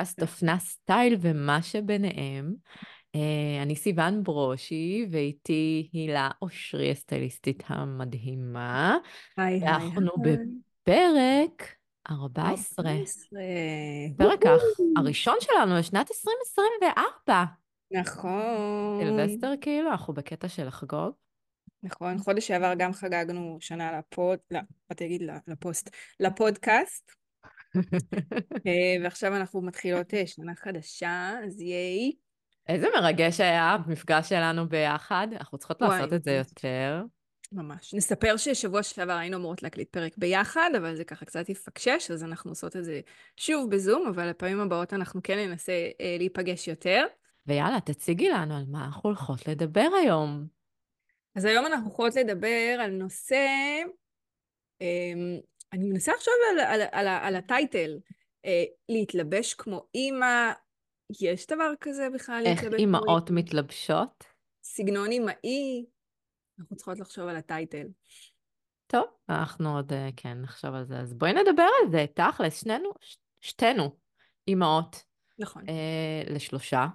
פודקאסט אופנה סטייל ומה שביניהם. אה, אני סיוון ברושי, ואיתי הילה אושרי, הסטייליסטית המדהימה. היי, היי, אנחנו. בפרק 14. 14. פרק הראשון שלנו לשנת 2024. נכון. סילבסטר כאילו, אנחנו בקטע של לחגוג. נכון, חודש שעבר גם חגגנו שנה לפוד, לא, באתי להגיד לפוסט, לפודקאסט, אה, ועכשיו אנחנו מתחילות אה, שנה חדשה, אז ייי. איזה מרגש היה המפגש שלנו ביחד. אנחנו צריכות וואי, לעשות את זה יותר. ממש. נספר ששבוע שעבר היינו אמורות להקליט פרק ביחד, אבל זה ככה קצת יפקשש, אז אנחנו עושות את זה שוב בזום, אבל לפעמים הבאות אנחנו כן ננסה אה, להיפגש יותר. ויאללה, תציגי לנו על מה אנחנו הולכות לדבר היום. אז היום אנחנו יכולות לדבר על נושא, אמ, אני מנסה לחשוב על, על, על, ה- על הטייטל, אה, להתלבש כמו אימא, יש דבר כזה בכלל איך להתלבש כמו אימהות אימא? מתלבשות? סגנון אימהי, אנחנו צריכות לחשוב על הטייטל. טוב, אנחנו עוד אה, כן נחשוב על זה. אז בואי נדבר על זה, תכלס, שנינו, ש- שתינו אימהות נכון. אה, לשלושה,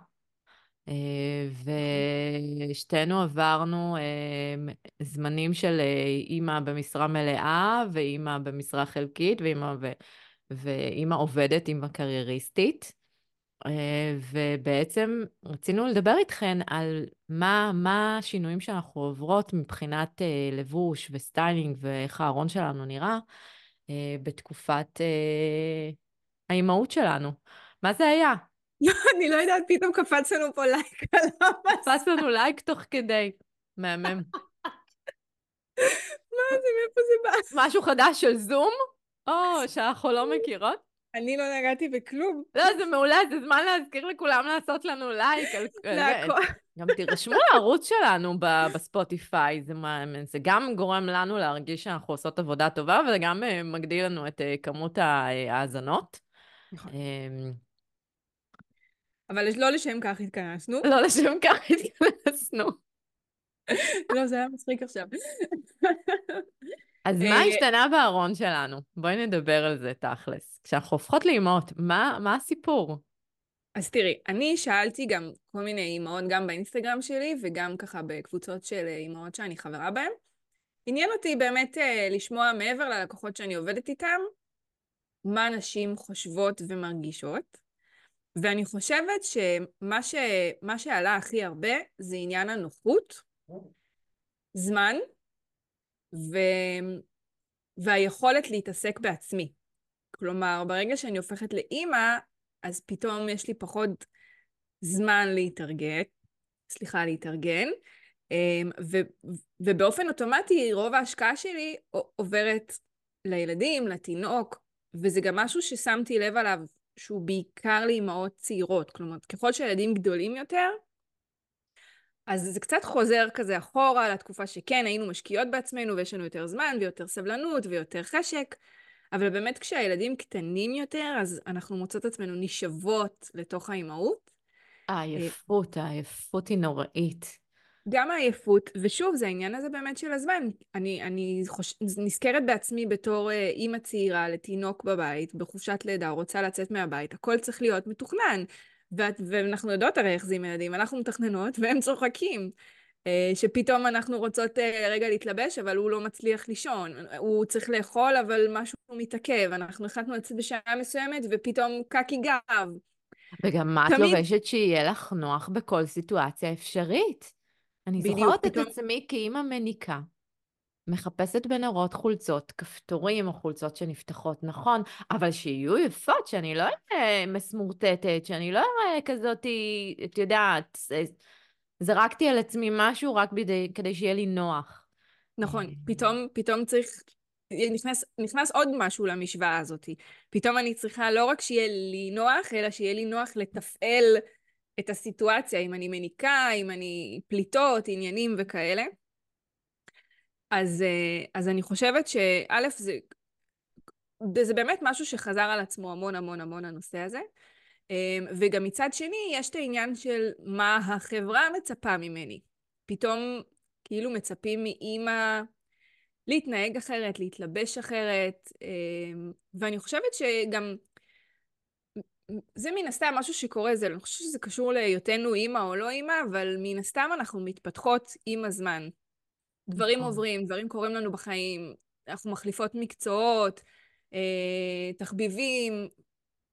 ושתינו עברנו אה, זמנים של אה, אימא במשרה מלאה, ואימא במשרה חלקית, ואימא, ו, ואימא עובדת, אימא קרייריסטית. אה, ובעצם רצינו לדבר איתכן על מה, מה השינויים שאנחנו עוברות מבחינת אה, לבוש וסטיילינג ואיך הארון שלנו נראה אה, בתקופת אה, האימהות שלנו. מה זה היה? אני לא יודעת, פתאום קפץ לנו פה לייק על המסך. קפץ לנו לייק תוך כדי. מהמם. מה זה, מאיפה זה בא? משהו חדש של זום? או, שאנחנו לא מכירות? אני לא נגעתי בכלום. לא, זה מעולה, זה זמן להזכיר לכולם לעשות לנו לייק. גם תירשמו לערוץ שלנו בספוטיפיי, זה, זה גם גורם לנו להרגיש שאנחנו עושות עבודה טובה, וזה גם אה, מגדיל לנו את אה, כמות ההאזנות. נכון. אבל לא לשם כך התכנסנו. לא לשם כך התכנסנו. לא, זה היה מצחיק עכשיו. אז אה, מה השתנה בארון שלנו? בואי נדבר על זה תכלס. כשאנחנו הופכות לאימהות, מה, מה הסיפור? אז תראי, אני שאלתי גם כל מיני אימהות, גם באינסטגרם שלי וגם ככה בקבוצות של אה, אימהות שאני חברה בהן. עניין אותי באמת אה, לשמוע מעבר ללקוחות שאני עובדת איתם, מה נשים חושבות ומרגישות. ואני חושבת שמה ש... שעלה הכי הרבה זה עניין הנוחות, זמן, ו... והיכולת להתעסק בעצמי. כלומר, ברגע שאני הופכת לאימא, אז פתאום יש לי פחות זמן להתארגן, סליחה, להתארגן, אמ, ו, ובאופן אוטומטי רוב ההשקעה שלי עוברת לילדים, לתינוק, וזה גם משהו ששמתי לב עליו שהוא בעיקר לאימהות צעירות. כלומר, ככל שהילדים גדולים יותר, אז זה קצת חוזר כזה אחורה לתקופה שכן, היינו משקיעות בעצמנו ויש לנו יותר זמן ויותר סבלנות ויותר חשק, אבל באמת כשהילדים קטנים יותר, אז אנחנו מוצאות עצמנו נשאבות לתוך האימהות. העייפות, העייפות היא נוראית. גם העייפות, ושוב, זה העניין הזה באמת של הזמן. אני, אני חוש... נזכרת בעצמי בתור אה, אימא צעירה לתינוק בבית, בחופשת לידה, רוצה לצאת מהבית, הכל צריך להיות מתוכנן. ואת, ואנחנו יודעות הרי איך זה עם ילדים, אנחנו מתכננות והם צוחקים. אה, שפתאום אנחנו רוצות אה, רגע להתלבש, אבל הוא לא מצליח לישון. הוא צריך לאכול, אבל משהו מתעכב. אנחנו החלטנו לצאת בשעה מסוימת, ופתאום קקי גב. וגם מה את תמיד- לובשת שיהיה לך נוח בכל סיטואציה אפשרית. אני בדיוק, זוכרת את פתאום- עצמי כאימא מניקה, מחפשת בנרות חולצות, כפתורים או חולצות שנפתחות נכון, אבל שיהיו יפות, שאני לא אראה מסמורטטת, שאני לא אראה כזאת, את יודעת, זרקתי על עצמי משהו רק בידי, כדי שיהיה לי נוח. נכון, אה, פתאום, פתאום צריך, נכנס, נכנס עוד משהו למשוואה הזאת. פתאום אני צריכה לא רק שיהיה לי נוח, אלא שיהיה לי נוח לתפעל את הסיטואציה, אם אני מניקה, אם אני פליטות, עניינים וכאלה. אז, אה, אז אני חושבת שא', זה, זה באמת משהו שחזר על עצמו המון המון המון הנושא הזה. אה, וגם מצד שני, יש את העניין של מה החברה מצפה ממני. פתאום כאילו מצפים מאימא להתנהג אחרת, להתלבש אחרת, אה, ואני חושבת שגם זה מן הסתם משהו שקורה, זה, אני חושבת שזה קשור להיותנו אימא או לא אימא, אבל מן הסתם אנחנו מתפתחות עם הזמן. דברים נכון. עוברים, דברים קורים לנו בחיים, אנחנו מחליפות מקצועות, אה, תחביבים,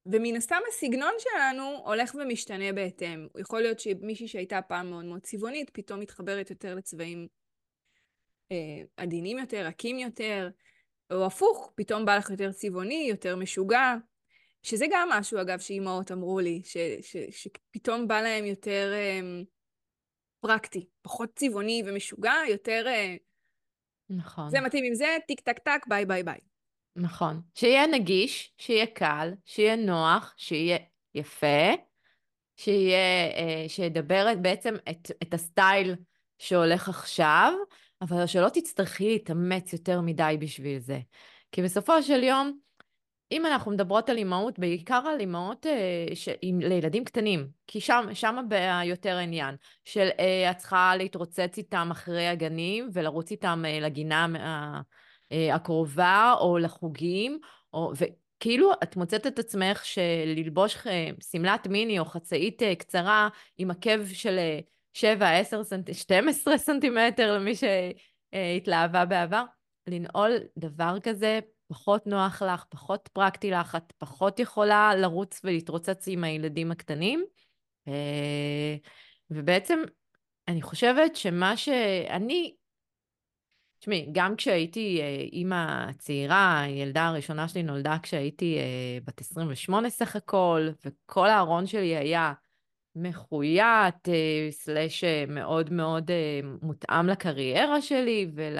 ומן הסתם הסגנון שלנו הולך ומשתנה בהתאם. יכול להיות שמישהי שהייתה פעם מאוד מאוד צבעונית, פתאום מתחברת יותר לצבעים אה, עדינים יותר, רכים יותר, או הפוך, פתאום בא לך יותר צבעוני, יותר משוגע. שזה גם משהו, אגב, שאימהות אמרו לי, ש, ש, שפתאום בא להם יותר אה, פרקטי, פחות צבעוני ומשוגע, יותר... אה, נכון. זה מתאים עם זה, טיק טק טק, ביי ביי ביי. נכון. שיהיה נגיש, שיהיה קל, שיהיה נוח, שיהיה יפה, שיהיה, אה, שידבר בעצם את, את הסטייל שהולך עכשיו, אבל שלא תצטרכי להתאמץ יותר מדי בשביל זה. כי בסופו של יום, אם אנחנו מדברות על אימהות, בעיקר על אימהות אה, ש... לילדים קטנים, כי שם, שם יותר העניין, של אה, את צריכה להתרוצץ איתם אחרי הגנים ולרוץ איתם אה, לגינה אה, אה, הקרובה או לחוגים, או... וכאילו את מוצאת את עצמך שללבוש אה, שמלת מיני או חצאית אה, קצרה עם עקב של אה, 7, 10 סנט... 12 סנטימטר למי שהתלהבה בעבר, לנעול דבר כזה פחות נוח לך, פחות פרקטי לך, את פחות יכולה לרוץ ולהתרוצץ עם הילדים הקטנים. אה, ובעצם אני חושבת שמה שאני, תשמעי, גם כשהייתי אה, אימא צעירה, הילדה הראשונה שלי נולדה כשהייתי אה, בת 28 סך הכל, וכל הארון שלי היה מחויית, סלאש מאוד מאוד מותאם לקריירה שלי ול...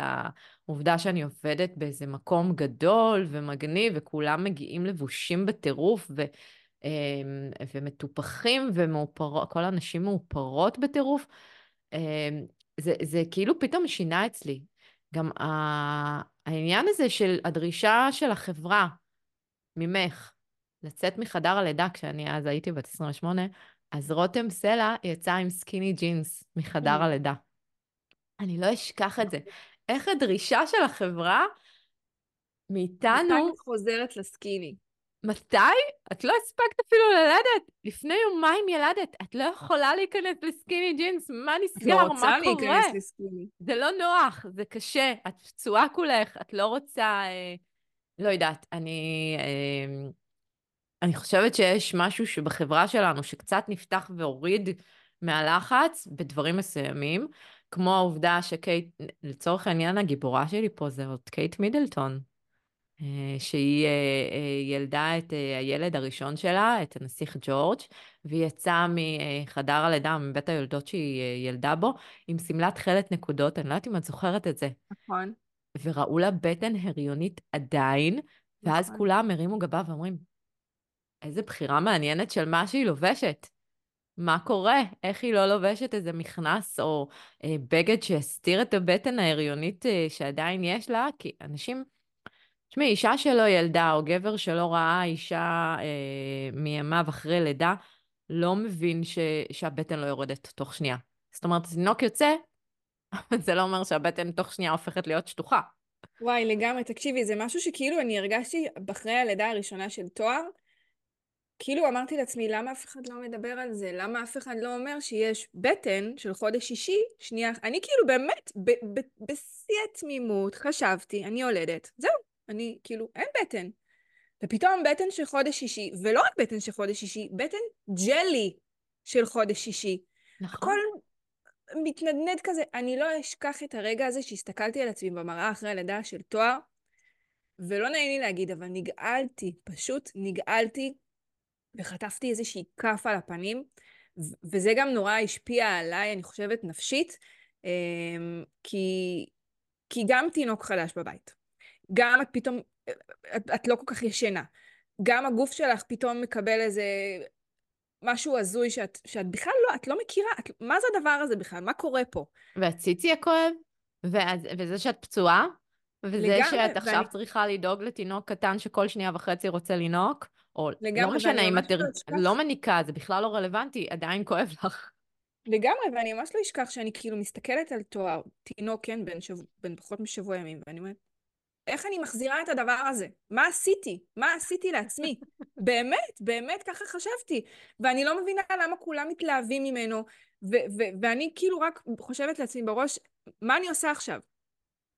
העובדה שאני עובדת באיזה מקום גדול ומגניב, וכולם מגיעים לבושים בטירוף, ו, אמ, ומטופחים, וכל הנשים מאופרות בטירוף, אמ, זה, זה כאילו פתאום שינה אצלי. גם העניין הזה של הדרישה של החברה ממך לצאת מחדר הלידה, כשאני אז הייתי בת 28, אז רותם סלע יצאה עם סקיני ג'ינס מחדר mm. הלידה. אני לא אשכח את זה. איך הדרישה של החברה מאיתנו... מתי את חוזרת לסקיני? מתי? את לא הספקת אפילו ללדת. לפני יומיים ילדת. את לא יכולה להיכנס לסקיני ג'ינס. מה נסגר? מה קורה? לא רוצה להיכנס לסקיני. זה לא נוח, זה קשה. את פצועה כולך, את לא רוצה... אה, לא יודעת, אני... אה, אני חושבת שיש משהו שבחברה שלנו שקצת נפתח והוריד מהלחץ בדברים מסוימים, כמו העובדה שקייט, לצורך העניין הגיבורה שלי פה זה עוד קייט מידלטון, אה, שהיא אה, אה, ילדה את הילד הראשון שלה, את הנסיך ג'ורג', והיא יצאה מחדר הלידה, מבית היולדות שהיא ילדה בו, עם שמלת תכלת נקודות, אני לא יודעת אם את זוכרת את זה. נכון. וראו לה בטן הריונית עדיין, ואז נכון. כולם הרימו גבה ואומרים, איזה בחירה מעניינת של מה שהיא לובשת. מה קורה? איך היא לא לובשת איזה מכנס או אה, בגד שיסתיר את הבטן ההריונית אה, שעדיין יש לה? כי אנשים... תשמעי, אישה שלא ילדה או גבר שלא ראה אישה אה, מימיו אחרי לידה, לא מבין ש... שהבטן לא יורדת תוך שנייה. זאת אומרת, התינוק יוצא, אבל זה לא אומר שהבטן תוך שנייה הופכת להיות שטוחה. וואי, לגמרי, תקשיבי, זה משהו שכאילו אני הרגשתי אחרי הלידה הראשונה של תואר, כאילו אמרתי לעצמי, למה אף אחד לא מדבר על זה? למה אף אחד לא אומר שיש בטן של חודש שישי? שנייה, אני כאילו באמת, בשיא התמימות, חשבתי, אני יולדת, זהו, אני כאילו, אין בטן. ופתאום בטן של חודש שישי, ולא רק בטן של חודש שישי, בטן ג'לי של חודש שישי. נכון. הכל מתנדנד כזה. אני לא אשכח את הרגע הזה שהסתכלתי על עצמי במראה אחרי הלידה של תואר, ולא נעים לי להגיד, אבל נגעלתי, פשוט נגעלתי וחטפתי איזושהי כף על הפנים, וזה גם נורא השפיע עליי, אני חושבת, נפשית, אמ, כי, כי גם תינוק חדש בבית, גם את פתאום, את, את לא כל כך ישנה, גם הגוף שלך פתאום מקבל איזה משהו הזוי שאת, שאת בכלל לא, את לא מכירה, את, מה זה הדבר הזה בכלל? מה קורה פה? והציצי הכואב? ואז, וזה שאת פצועה? וזה לגמרי, שאת עכשיו ואני... צריכה לדאוג לתינוק קטן שכל שנייה וחצי רוצה לנהוג? או לא לא משנה אם את לא, לא מניקה, זה בכלל לא רלוונטי, עדיין כואב לך. לגמרי, ואני ממש לא אשכח שאני כאילו מסתכלת על תואר, תינוק, כן, בן, שבוע, בן פחות משבוע ימים, ואני אומרת, איך אני מחזירה את הדבר הזה? מה עשיתי? מה עשיתי לעצמי? באמת, באמת ככה חשבתי. ואני לא מבינה למה כולם מתלהבים ממנו, ו- ו- ואני כאילו רק חושבת לעצמי בראש, מה אני עושה עכשיו?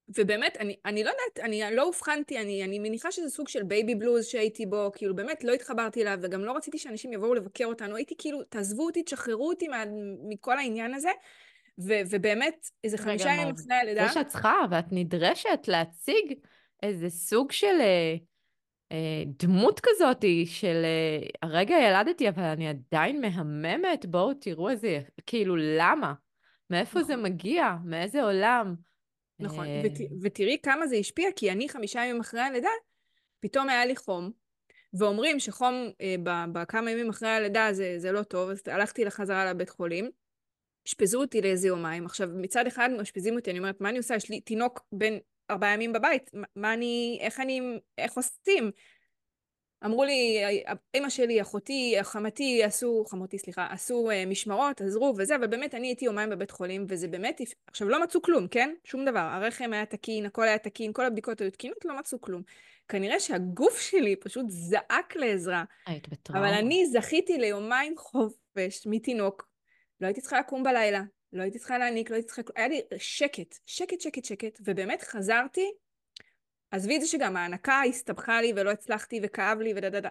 ובאמת, אני, אני לא יודעת, אני לא אובחנתי, אני, אני מניחה שזה סוג של baby blues שהייתי בו, כאילו באמת לא התחברתי אליו, וגם לא רציתי שאנשים יבואו לבקר אותנו, הייתי כאילו, תעזבו אותי, תשחררו אותי מה, מכל העניין הזה, ו, ובאמת, איזה חמישה ימים אחרי הלידה... זה שאת צריכה, ואת נדרשת להציג איזה סוג של אה, אה, דמות כזאת של אה, הרגע ילדתי, אבל אני עדיין מהממת, בואו תראו איזה, כאילו, למה? מאיפה נכון. זה מגיע? מאיזה עולם? נכון, אה... ות, ותראי כמה זה השפיע, כי אני חמישה ימים אחרי הלידה, פתאום היה לי חום, ואומרים שחום אה, בכמה ימים אחרי הלידה זה, זה לא טוב, אז הלכתי לחזרה לבית חולים, אשפזו אותי לאיזה יומיים. עכשיו, מצד אחד מאשפזים אותי, אני אומרת, מה אני עושה? יש לי תינוק בן ארבעה ימים בבית, מה אני, איך אני, איך עושים? אמרו לי, אמא שלי, אחותי, חמתי עשו, חמותי סליחה, עשו uh, משמרות, עזרו וזה, ובאמת אני הייתי יומיים בבית חולים, וזה באמת, עכשיו לא מצאו כלום, כן? שום דבר. הרחם היה תקין, הכל היה תקין, כל הבדיקות היו תקינות, לא מצאו כלום. כנראה שהגוף שלי פשוט זעק לעזרה. היית בטראומה. אבל אני זכיתי ליומיים חופש מתינוק. לא הייתי צריכה לקום בלילה, לא הייתי צריכה להעניק, לא הייתי צריכה... היה לי שקט, שקט, שקט, שקט, ובאמת חזרתי עזבי את זה שגם ההנקה הסתבכה לי ולא הצלחתי וכאב לי ודה דה דה.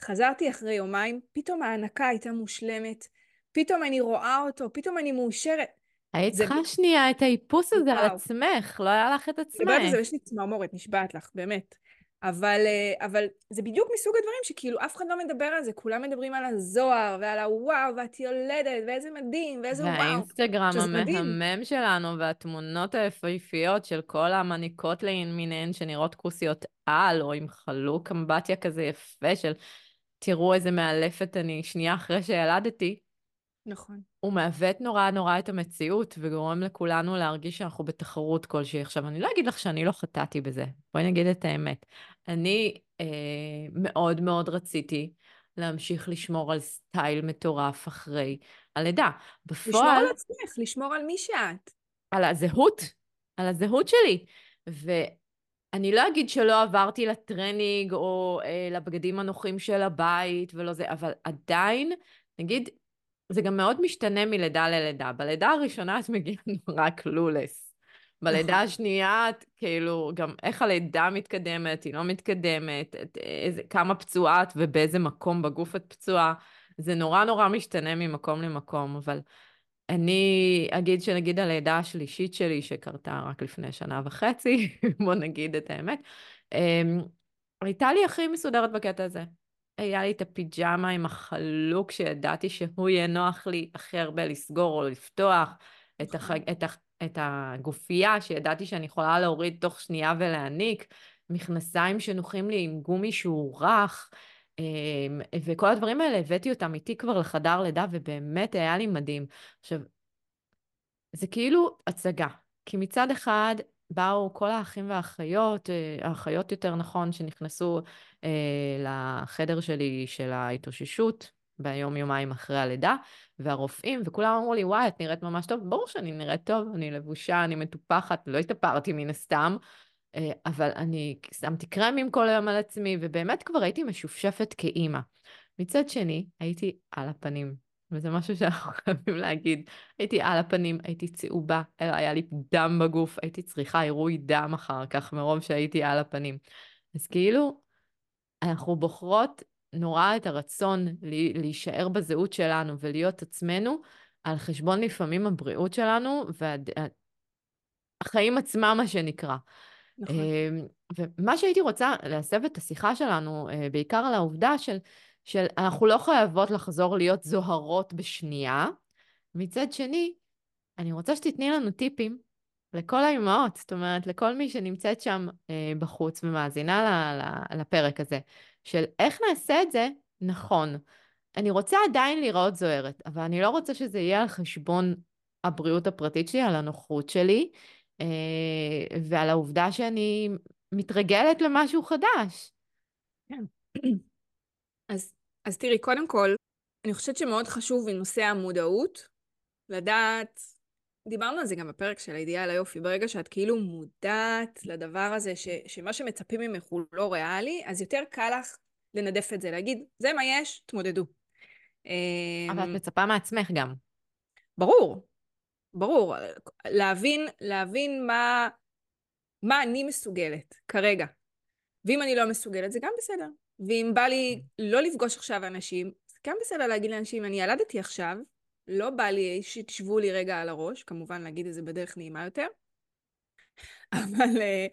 חזרתי אחרי יומיים, פתאום ההנקה הייתה מושלמת, פתאום אני רואה אותו, פתאום אני מאושרת. היית צריכה זה... שנייה את האיפוס הזה וואו. על עצמך, לא היה לך את עצמך. יודעת את זה, יש לי צמרמורת, נשבעת לך, באמת. אבל, אה, אבל זה בדיוק מסוג הדברים שכאילו אף אחד לא מדבר על זה, כולם מדברים על הזוהר ועל הוואו, ואת יולדת, ואיזה מדהים, ואיזה וואו. והאינסטגרם המהמם שלנו, והתמונות היפהפיות של כל המניקות למיניהן שנראות כוסיות על, או עם חלוק אמבטיה כזה יפה של תראו איזה מאלפת אני שנייה אחרי שילדתי. נכון. הוא מעוות נורא נורא את המציאות וגורם לכולנו להרגיש שאנחנו בתחרות כלשהי. עכשיו, אני לא אגיד לך שאני לא חטאתי בזה, בואי נגיד את האמת. אני אה, מאוד מאוד רציתי להמשיך לשמור על סטייל מטורף אחרי הלידה. בפועל... לשמור על עצמך, לשמור על מי שאת. על הזהות, על הזהות שלי. ואני לא אגיד שלא עברתי לטרנינג או אה, לבגדים הנוחים של הבית ולא זה, אבל עדיין, נגיד, זה גם מאוד משתנה מלידה ללידה. בלידה הראשונה את מגיעה נורא clueless. בלידה. השנייה, כאילו, גם איך הלידה מתקדמת, היא לא מתקדמת, את, איזה, כמה פצועה את ובאיזה מקום בגוף את פצועה. זה נורא נורא משתנה ממקום למקום, אבל אני אגיד שנגיד הלידה השלישית שלי, שקרתה רק לפני שנה וחצי, בוא נגיד את האמת, אמ, הייתה לי הכי מסודרת בקטע הזה. היה לי את הפיג'מה עם החלוק שידעתי שהוא יהיה נוח לי הכי הרבה לסגור או לפתוח, את, הח... את, הח... את הגופייה שידעתי שאני יכולה להוריד תוך שנייה ולהניק, מכנסיים שנוחים לי עם גומי שהוא רך, אמ, וכל הדברים האלה הבאתי אותם איתי כבר לחדר לידה, ובאמת היה לי מדהים. עכשיו, זה כאילו הצגה, כי מצד אחד באו כל האחים והאחיות, אה, האחיות יותר נכון, שנכנסו אה, לחדר שלי של ההתאוששות ביום יומיים אחרי הלידה, והרופאים, וכולם אמרו לי, וואי, את נראית ממש טוב. ברור שאני נראית טוב, אני לבושה, אני מטופחת, לא התאפרתי מן הסתם, אה, אבל אני שמתי קרמים כל היום על עצמי, ובאמת כבר הייתי משופשפת כאימא. מצד שני, הייתי על הפנים. וזה משהו שאנחנו חייבים להגיד. הייתי על הפנים, הייתי צהובה, היה לי דם בגוף, הייתי צריכה עירוי דם אחר כך, מרוב שהייתי על הפנים. אז כאילו, אנחנו בוחרות נורא את הרצון להישאר בזהות שלנו ולהיות עצמנו, על חשבון לפעמים הבריאות שלנו והחיים עצמם, מה שנקרא. נכון. אמ, ומה שהייתי רוצה להסב את השיחה שלנו, אה, בעיקר על העובדה של של אנחנו לא חייבות לחזור להיות זוהרות בשנייה. מצד שני, אני רוצה שתתני לנו טיפים לכל האימהות, זאת אומרת, לכל מי שנמצאת שם אה, בחוץ ומאזינה לפרק הזה, של איך נעשה את זה נכון. אני רוצה עדיין להיראות זוהרת, אבל אני לא רוצה שזה יהיה על חשבון הבריאות הפרטית שלי, על הנוחות שלי, אה, ועל העובדה שאני מתרגלת למשהו חדש. כן. אז, אז תראי, קודם כל, אני חושבת שמאוד חשוב בנושא המודעות, לדעת דיברנו על זה גם בפרק של האידיאל היופי, ברגע שאת כאילו מודעת לדבר הזה, ש, שמה שמצפים ממך הוא לא ריאלי, אז יותר קל לך לנדף את זה, להגיד, זה מה יש, תמודדו. אבל את אמ, מצפה מעצמך גם. ברור, ברור. להבין, להבין מה, מה אני מסוגלת כרגע. ואם אני לא מסוגלת, זה גם בסדר. ואם בא לי לא לפגוש עכשיו אנשים, זה גם בסדר להגיד לאנשים, אני ילדתי עכשיו, לא בא לי שתשבו לי רגע על הראש, כמובן להגיד את זה בדרך נעימה יותר, אבל, אה,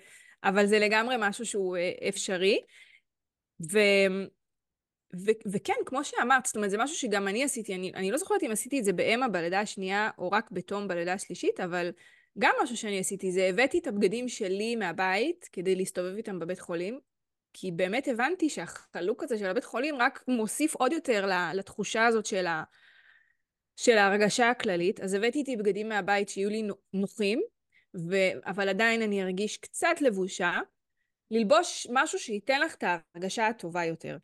אבל זה לגמרי משהו שהוא אה, אפשרי. ו, ו, וכן, כמו שאמרת, זאת אומרת, זה משהו שגם אני עשיתי, אני, אני לא זוכרת אם עשיתי את זה באמה בלידה השנייה או רק בתום בלידה השלישית, אבל גם משהו שאני עשיתי זה הבאתי את הבגדים שלי מהבית כדי להסתובב איתם בבית חולים, כי באמת הבנתי שהחלוק הזה של הבית חולים רק מוסיף עוד יותר לתחושה הזאת של, ה, של ההרגשה הכללית. אז הבאתי איתי בגדים מהבית שיהיו לי נוחים, ו, אבל עדיין אני ארגיש קצת לבושה, ללבוש משהו שייתן לך את ההרגשה הטובה יותר.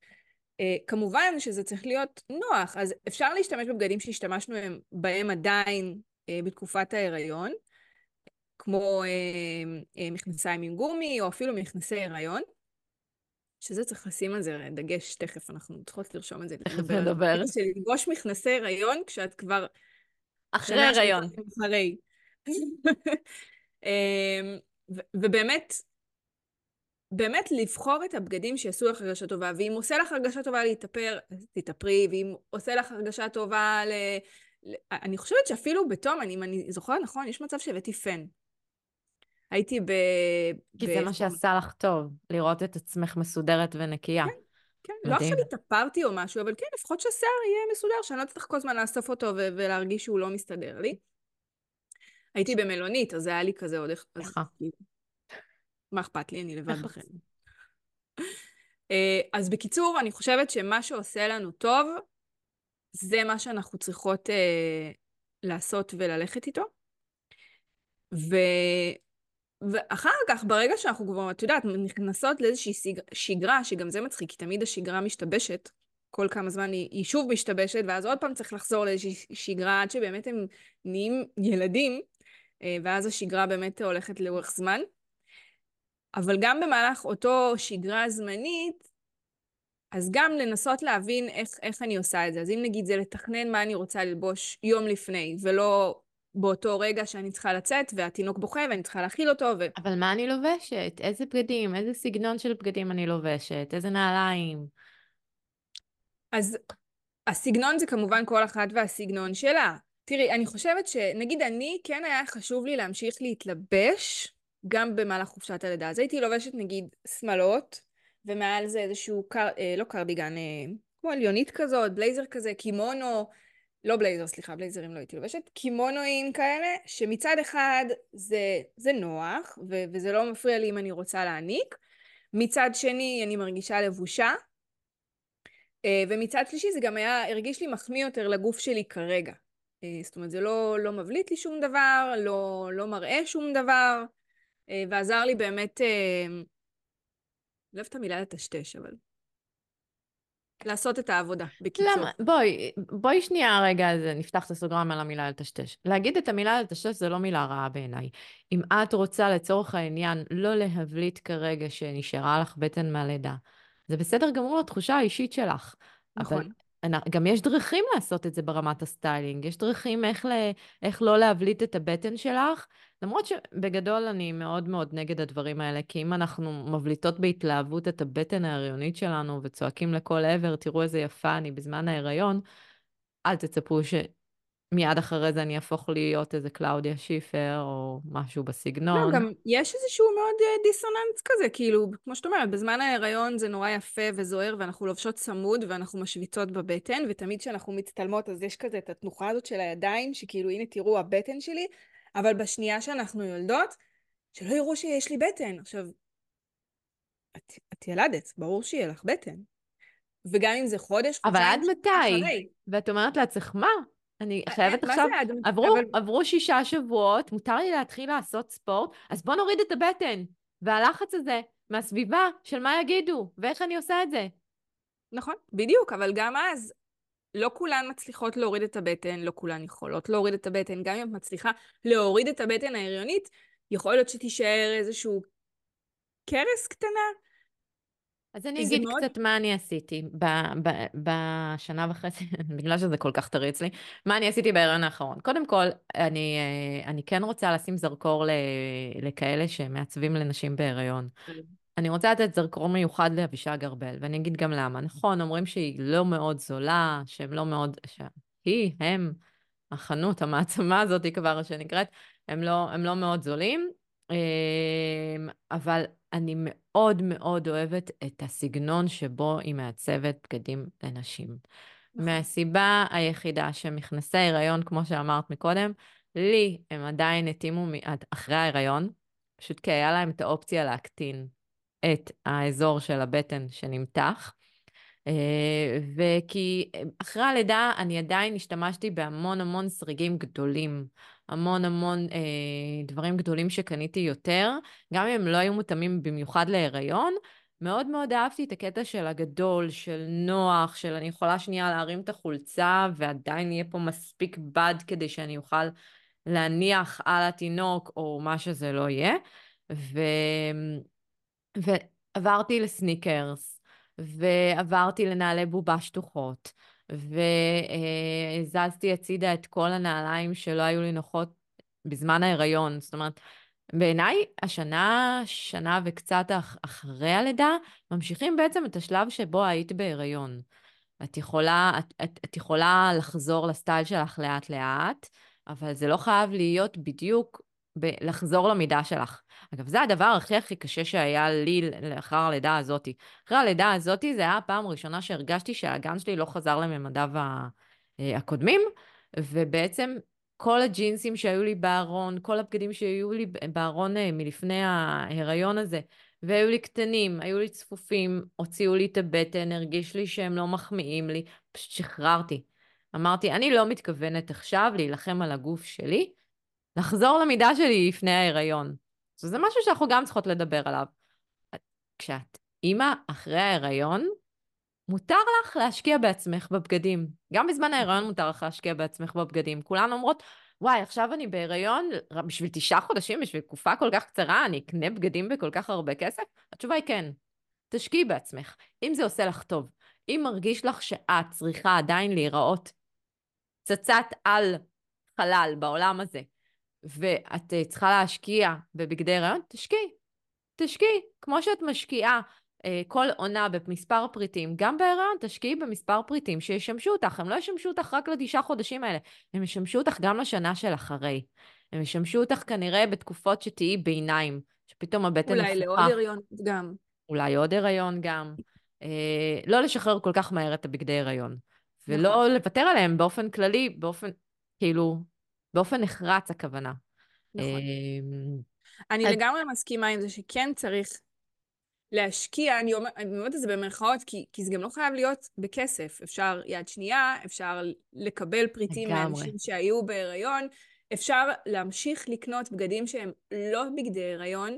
Uh, כמובן שזה צריך להיות נוח, אז אפשר להשתמש בבגדים שהשתמשנו בהם עדיין uh, בתקופת ההיריון, כמו uh, uh, מכנסיים עם גומי, או אפילו מכנסי הריון, שזה צריך לשים על זה דגש תכף, אנחנו צריכות לרשום את זה. תכף נדבר. של ללבוש מכנסי הריון כשאת כבר... אחרי הריון. אחרי. ובאמת, באמת לבחור את הבגדים שיעשו לך הרגשה טובה, ואם עושה לך הרגשה טובה להתאפר, אז תתאפרי, ואם עושה לך הרגשה טובה ל... אני חושבת שאפילו בתום, אני, אם אני זוכרת נכון, יש מצב שהבאתי פן. הייתי ב... כי ב... זה מה שעשה לך טוב, לראות את עצמך מסודרת ונקייה. כן, כן. לא עכשיו התאפרתי או משהו, אבל כן, לפחות שהשיער יהיה מסודר, שאני לא צריך כל הזמן לאסוף אותו ו- ולהרגיש שהוא לא מסתדר לי. הייתי במלונית, אז היה לי כזה עוד איך... מה אכפת לי? אני לבד בחיים. אה, אז בקיצור, אני חושבת שמה שעושה לנו טוב, זה מה שאנחנו צריכות אה, לעשות וללכת איתו. ו... ואחר כך, ברגע שאנחנו כבר, את יודעת, נכנסות לאיזושהי שגרה, שגם זה מצחיק, כי תמיד השגרה משתבשת, כל כמה זמן היא, היא שוב משתבשת, ואז עוד פעם צריך לחזור לאיזושהי שגרה עד שבאמת הם נהיים ילדים, אה, ואז השגרה באמת הולכת לאורך זמן. אבל גם במהלך אותו שגרה זמנית, אז גם לנסות להבין איך, איך אני עושה את זה. אז אם נגיד זה לתכנן מה אני רוצה ללבוש יום לפני, ולא באותו רגע שאני צריכה לצאת, והתינוק בוכה ואני צריכה להכיל אותו. ו... אבל מה אני לובשת? איזה בגדים? איזה סגנון של בגדים אני לובשת? איזה נעליים? אז הסגנון זה כמובן כל אחת והסגנון שלה. תראי, אני חושבת שנגיד אני, כן היה חשוב לי להמשיך להתלבש גם במהלך חופשת הלידה. אז הייתי לובשת נגיד שמלות, ומעל זה איזשהו, קר, אה, לא קרדיגן, אה, כמו עליונית כזאת, בלייזר כזה, קימונו, לא בלייזר, סליחה, בלייזרים לא הייתי לובשת, קימונואים כאלה, שמצד אחד זה, זה נוח, ו, וזה לא מפריע לי אם אני רוצה להעניק, מצד שני אני מרגישה לבושה, אה, ומצד שלישי זה גם היה, הרגיש לי מחמיא יותר לגוף שלי כרגע. אה, זאת אומרת, זה לא, לא מבליט לי שום דבר, לא, לא מראה שום דבר, אה, ועזר לי באמת, לא אוהבת את המילה לטשטש, אבל לעשות את העבודה, בקיצור. למה? בואי, בואי שנייה רגע, נפתח את הסוגריים על המילה לטשטש. להגיד את המילה לטשטש זה לא מילה רעה בעיניי. אם את רוצה לצורך העניין לא להבליט כרגע שנשארה לך בטן מהלידה, זה בסדר גמור לתחושה האישית שלך. נכון. אבל גם יש דרכים לעשות את זה ברמת הסטיילינג, יש דרכים איך, ל, איך לא להבליט את הבטן שלך, למרות שבגדול אני מאוד מאוד נגד הדברים האלה, כי אם אנחנו מבליטות בהתלהבות את הבטן ההריונית שלנו וצועקים לכל עבר, תראו איזה יפה אני בזמן ההיריון, אל תצפו ש... מיד אחרי זה אני אהפוך להיות איזה קלאודיה שיפר או משהו בסגנון. לא, גם יש איזשהו מאוד uh, דיסוננס כזה, כאילו, כמו שאת אומרת, בזמן ההיריון זה נורא יפה וזוהר, ואנחנו לובשות צמוד ואנחנו משוויצות בבטן, ותמיד כשאנחנו מצטלמות אז יש כזה את התנוחה הזאת של הידיים, שכאילו, הנה תראו הבטן שלי, אבל בשנייה שאנחנו יולדות, שלא יראו שיש לי בטן. עכשיו, את, את ילדת, ברור שיהיה לך בטן. וגם אם זה חודש, חודשיים, אבל עד מתי? אחרי. ואת אומרת לעצמך, מה? אני אה, חייבת עכשיו, עברו, אבל... עברו שישה שבועות, מותר לי להתחיל לעשות ספורט, אז בוא נוריד את הבטן. והלחץ הזה מהסביבה של מה יגידו, ואיך אני עושה את זה. נכון, בדיוק, אבל גם אז לא כולן מצליחות להוריד את הבטן, לא כולן יכולות להוריד את הבטן. גם אם את מצליחה להוריד את הבטן ההריונית, יכול להיות שתישאר איזשהו קרס קטנה. אז אני אגיד מאוד... קצת מה אני עשיתי ב- ב- בשנה וחצי, בגלל שזה כל כך טרי אצלי, מה אני עשיתי בהיריון האחרון. קודם כל, אני, אה, אני כן רוצה לשים זרקור ל- לכאלה שמעצבים לנשים בהיריון. אני רוצה לתת זרקור מיוחד לאבישג ארבל, ואני אגיד גם למה. נכון, אומרים שהיא לא מאוד זולה, שהם לא מאוד... שהיא, הם, החנות, המעצמה הזאת כבר שנקראת, הם לא, הם לא מאוד זולים, אמ, אבל אני מאוד מאוד אוהבת את הסגנון שבו היא מעצבת בגדים לנשים. נכון. מהסיבה היחידה שמכנסי הריון, כמו שאמרת מקודם, לי הם עדיין התאימו אחרי ההיריון, פשוט כי היה להם את האופציה להקטין את האזור של הבטן שנמתח. אה, וכי אחרי הלידה אני עדיין השתמשתי בהמון המון סריגים גדולים, המון המון אה, דברים גדולים שקניתי יותר, גם אם הם לא היו מותאמים במיוחד להיריון. מאוד מאוד אהבתי את הקטע של הגדול, של נוח, של אני יכולה שנייה להרים את החולצה ועדיין יהיה פה מספיק בד כדי שאני אוכל להניח על התינוק או מה שזה לא יהיה. ו... ועברתי לסניקרס, ועברתי לנעלי בובה שטוחות, והזזתי הצידה את כל הנעליים שלא היו לי נוחות בזמן ההיריון. זאת אומרת, בעיניי, השנה, שנה וקצת אחרי הלידה, ממשיכים בעצם את השלב שבו היית בהיריון. את יכולה, את, את, את יכולה לחזור לסטייל שלך לאט-לאט, אבל זה לא חייב להיות בדיוק בלחזור למידה שלך. אגב, זה הדבר הכי הכי קשה שהיה לי לאחר הלידה הזאתי. אחרי הלידה הזאתי, זה היה הפעם הראשונה שהרגשתי שהאגן שלי לא חזר לממדיו אה, הקודמים, ובעצם כל הג'ינסים שהיו לי בארון, כל הבגדים שהיו לי בארון אה, מלפני ההיריון הזה, והיו לי קטנים, היו לי צפופים, הוציאו לי את הבטן, הרגיש לי שהם לא מחמיאים לי, פשוט שחררתי. אמרתי, אני לא מתכוונת עכשיו להילחם על הגוף שלי, לחזור למידה שלי לפני ההיריון. זה משהו שאנחנו גם צריכות לדבר עליו. כשאת אימא אחרי ההיריון, מותר לך להשקיע בעצמך בבגדים. גם בזמן ההיריון מותר לך להשקיע בעצמך בבגדים. כולן אומרות, וואי, עכשיו אני בהיריון, בשביל תשעה חודשים, בשביל תקופה כל כך קצרה, אני אקנה בגדים בכל כך הרבה כסף? התשובה היא כן. תשקיעי בעצמך. אם זה עושה לך טוב, אם מרגיש לך שאת צריכה עדיין להיראות צצת על חלל בעולם הזה, ואת אה, צריכה להשקיע בבגדי הריון, תשקיעי. תשקיעי. כמו שאת משקיעה אה, כל עונה במספר פריטים, גם בהיריון תשקיעי במספר פריטים שישמשו אותך. הם לא ישמשו אותך רק לתשעה חודשים האלה, הם ישמשו אותך גם לשנה של אחרי. הם ישמשו אותך כנראה בתקופות שתהיי ביניים, שפתאום הבטן נפוחה. אולי לעוד הריון גם. אולי עוד הריון גם. אה, לא לשחרר כל כך מהר את הבגדי הריון. ולא נכון. לוותר עליהם באופן כללי, באופן, כאילו, באופן נחרץ הכוונה. נכון. אמ, אני. לגמרי מסכימה עם זה שכן צריך להשקיע, אני אומרת את זה במרכאות, כי, כי זה גם לא חייב להיות בכסף. אפשר יד שנייה, אפשר לקבל פריטים מאנשים שהיו בהיריון, אפשר להמשיך לקנות בגדים שהם לא בגדי הריון,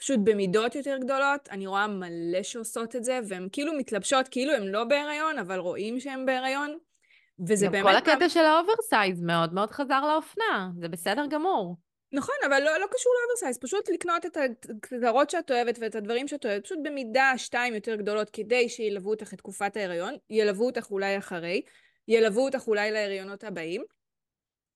פשוט במידות יותר גדולות. אני רואה מלא שעושות את זה, והן כאילו מתלבשות כאילו הן לא בהיריון, אבל רואים שהן בהיריון. וזה באמת... כל הקטע של ה oversize מאוד מאוד חזר לאופנה, זה בסדר גמור. נכון, אבל לא, לא קשור ל oversize, פשוט לקנות את הגזרות שאת אוהבת ואת הדברים שאת אוהבת, פשוט במידה שתיים יותר גדולות כדי שילוו אותך את תקופת ההיריון, ילוו אותך אולי אחרי, ילוו אותך אולי להריונות הבאים,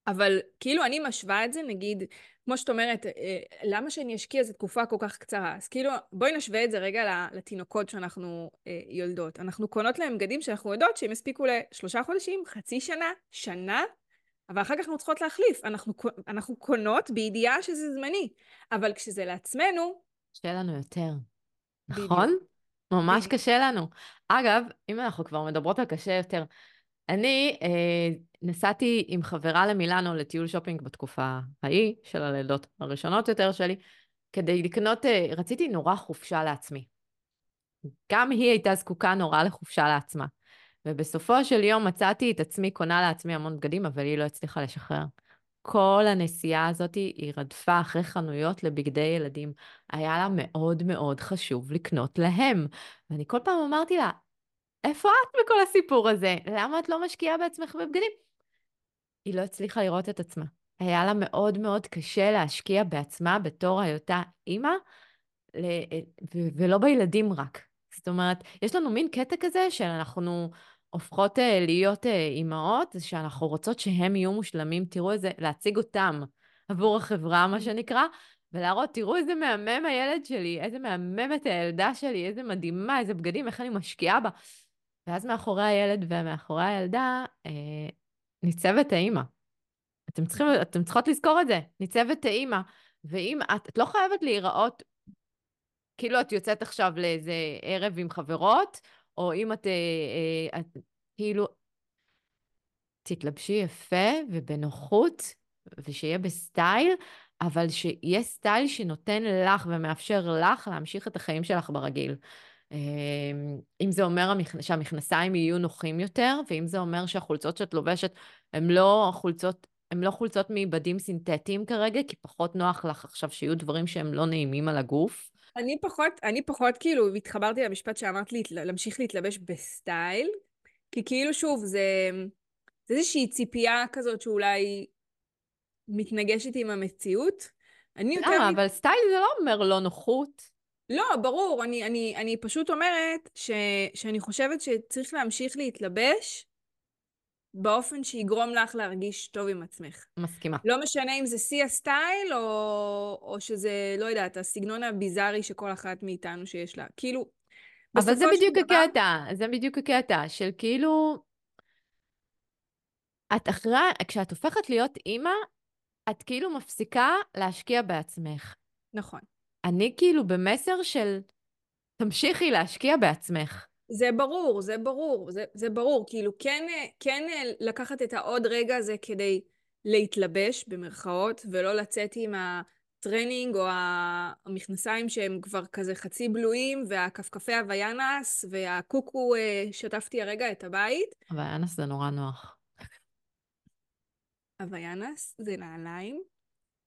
אבל כאילו אני משווה את זה, נגיד, כמו שאת אומרת, אה, למה שאני אשקיע איזה תקופה כל כך קצרה? אז כאילו, בואי נשווה את זה רגע לתינוקות שאנחנו אה, יולדות. אנחנו קונות להם בגדים שאנחנו יודעות שהם יספיקו לשלושה חודשים, חצי שנה, שנה, אבל אחר כך אנחנו צריכות להחליף. אנחנו, אנחנו קונות בידיעה שזה זמני, אבל כשזה לעצמנו... קשה לנו יותר, נכון? בדיוק. ממש בדיוק. קשה לנו. אגב, אם אנחנו כבר מדברות על קשה יותר, אני אה, נסעתי עם חברה למילאנו לטיול שופינג בתקופה ההיא של הלידות הראשונות יותר שלי, כדי לקנות, אה, רציתי נורא חופשה לעצמי. גם היא הייתה זקוקה נורא לחופשה לעצמה. ובסופו של יום מצאתי את עצמי קונה לעצמי המון בגדים, אבל היא לא הצליחה לשחרר. כל הנסיעה הזאת היא רדפה אחרי חנויות לבגדי ילדים. היה לה מאוד מאוד חשוב לקנות להם. ואני כל פעם אמרתי לה, איפה את בכל הסיפור הזה? למה את לא משקיעה בעצמך בבגדים? היא לא הצליחה לראות את עצמה. היה לה מאוד מאוד קשה להשקיע בעצמה בתור היותה אימא, ולא בילדים רק. זאת אומרת, יש לנו מין קטע כזה שאנחנו הופכות אה, להיות אה, אימהות, שאנחנו רוצות שהם יהיו מושלמים, תראו איזה, להציג אותם עבור החברה, מה שנקרא, ולהראות, תראו איזה מהמם הילד שלי, איזה מהממת הילדה שלי, איזה מדהימה, איזה בגדים, איך אני משקיעה בה. ואז מאחורי הילד ומאחורי הילדה אה, ניצבת האימא. אתם, צריכים, אתם צריכות לזכור את זה, ניצבת האימא. ואם את, את לא חייבת להיראות כאילו את יוצאת עכשיו לאיזה ערב עם חברות, או אם את, אה, אה, את כאילו, תתלבשי יפה ובנוחות, ושיהיה בסטייל, אבל שיהיה סטייל שנותן לך ומאפשר לך להמשיך את החיים שלך ברגיל. אה, אם זה אומר שהמכנסיים יהיו נוחים יותר, ואם זה אומר שהחולצות שאת לובשת הן לא חולצות, הן לא חולצות מבדים סינתטיים כרגע, כי פחות נוח לך עכשיו שיהיו דברים שהם לא נעימים על הגוף. אני פחות, אני פחות כאילו התחברתי למשפט שאמרת לי, להמשיך להתלבש בסטייל, כי כאילו שוב, זה, זה איזושהי ציפייה כזאת שאולי מתנגשת עם המציאות. אני יותר... למה? אבל סטייל זה לא אומר לא נוחות. לא, ברור, אני, אני, אני פשוט אומרת ש, שאני חושבת שצריך להמשיך להתלבש באופן שיגרום לך להרגיש טוב עם עצמך. מסכימה. לא משנה אם זה שיא הסטייל, או, או שזה, לא יודעת, הסגנון הביזארי שכל אחת מאיתנו שיש לה. כאילו, אבל זה בדיוק הקטע, דבר... זה בדיוק הקטע של כאילו... את אחרי, כשאת הופכת להיות אימא, את כאילו מפסיקה להשקיע בעצמך. נכון. אני כאילו במסר של תמשיכי להשקיע בעצמך. זה ברור, זה ברור, זה, זה ברור. כאילו, כן, כן לקחת את העוד רגע הזה כדי להתלבש, במרכאות, ולא לצאת עם הטרנינג או המכנסיים שהם כבר כזה חצי בלויים, והכפכפי Havaianas, והקוקו, אה, שטפתי הרגע את הבית. Havaianas זה נורא נוח. Havaianas זה נעליים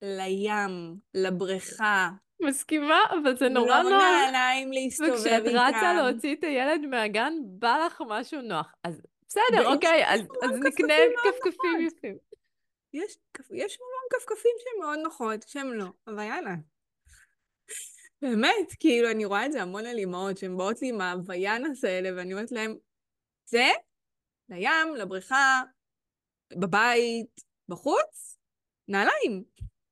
לים, לבריכה, מסכימה, אבל זה נורא לא נוח. לא נעליים להסתובב איתם. וכשאת רצה להוציא את הילד מהגן, בא לך משהו נוח. אז בסדר, אוקיי, אז, אז נקנה כפכפים יפים. יש, יש המון כפכפים שהן מאוד נוחות, שהן לא, אבל יאללה. באמת, כאילו, אני רואה את זה המון על אימהות שהן באות לי עם הוויאנס האלה, ואני אומרת להן, זה לים, לבריכה, בבית, בחוץ, נעליים.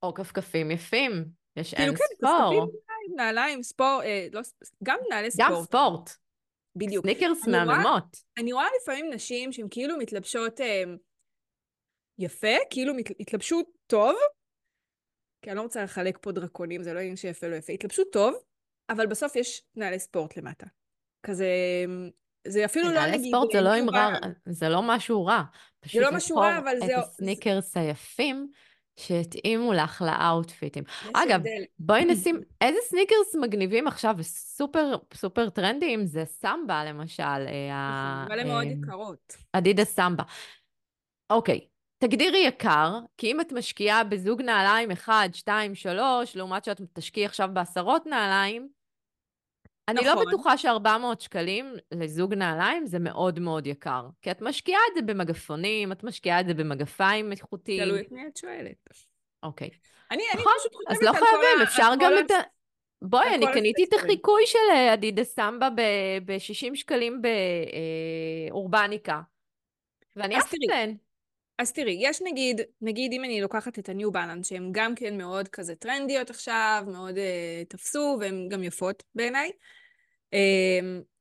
או כפכפים יפים. יש כאילו, אין כן, ספור. נעליים, נעליים, ספור, אה, לא, גם נעלי ספורט. גם ספורט. בדיוק. סניקרס מהממות. אני רואה לפעמים נשים שהן כאילו מתלבשות אה, יפה, כאילו התלבשו טוב, כי אני לא רוצה לחלק פה דרקונים, זה לא עניין שיפה לא יפה, התלבשו טוב, אבל בסוף יש נעלי ספורט למטה. כזה, זה אפילו לא נגיד... נעלי ספורט זה לא אמרה, זה לא משהו רע. זה לא משהו רע, אבל זה... את הסניקרס היפים. שהתאימו לך לאאוטפיטים. אגב, הבדל. בואי נשים, איזה סניקרס מגניבים עכשיו וסופר סופר טרנדיים זה Samba למשל. אה, אבל הן מאוד אה, יקרות. Adidas Samba. אוקיי, תגדירי יקר, כי אם את משקיעה בזוג נעליים 1, 2, 3, לעומת שאת תשקיעי עכשיו בעשרות נעליים, אני לא נכון. לא בטוחה ש-400 שקלים לזוג נעליים זה מאוד מאוד יקר. כי את משקיעה את זה במגפונים, את משקיעה את זה במגפיים איכותיים. תלוי את מי את שואלת. אוקיי. אני, נכון, אני פשוט חושבת אז לא חייבים, אפשר גם את ה... בואי, אני קניתי את החיקוי של אה, אדידה סמבה ב-60 שקלים באורבניקה. ואני אף אהבתן. אז תראי, יש נגיד, נגיד אם אני לוקחת את ה-New Balance, שהן גם כן מאוד כזה טרנדיות עכשיו, מאוד uh, תפסו, והן גם יפות בעיניי, um,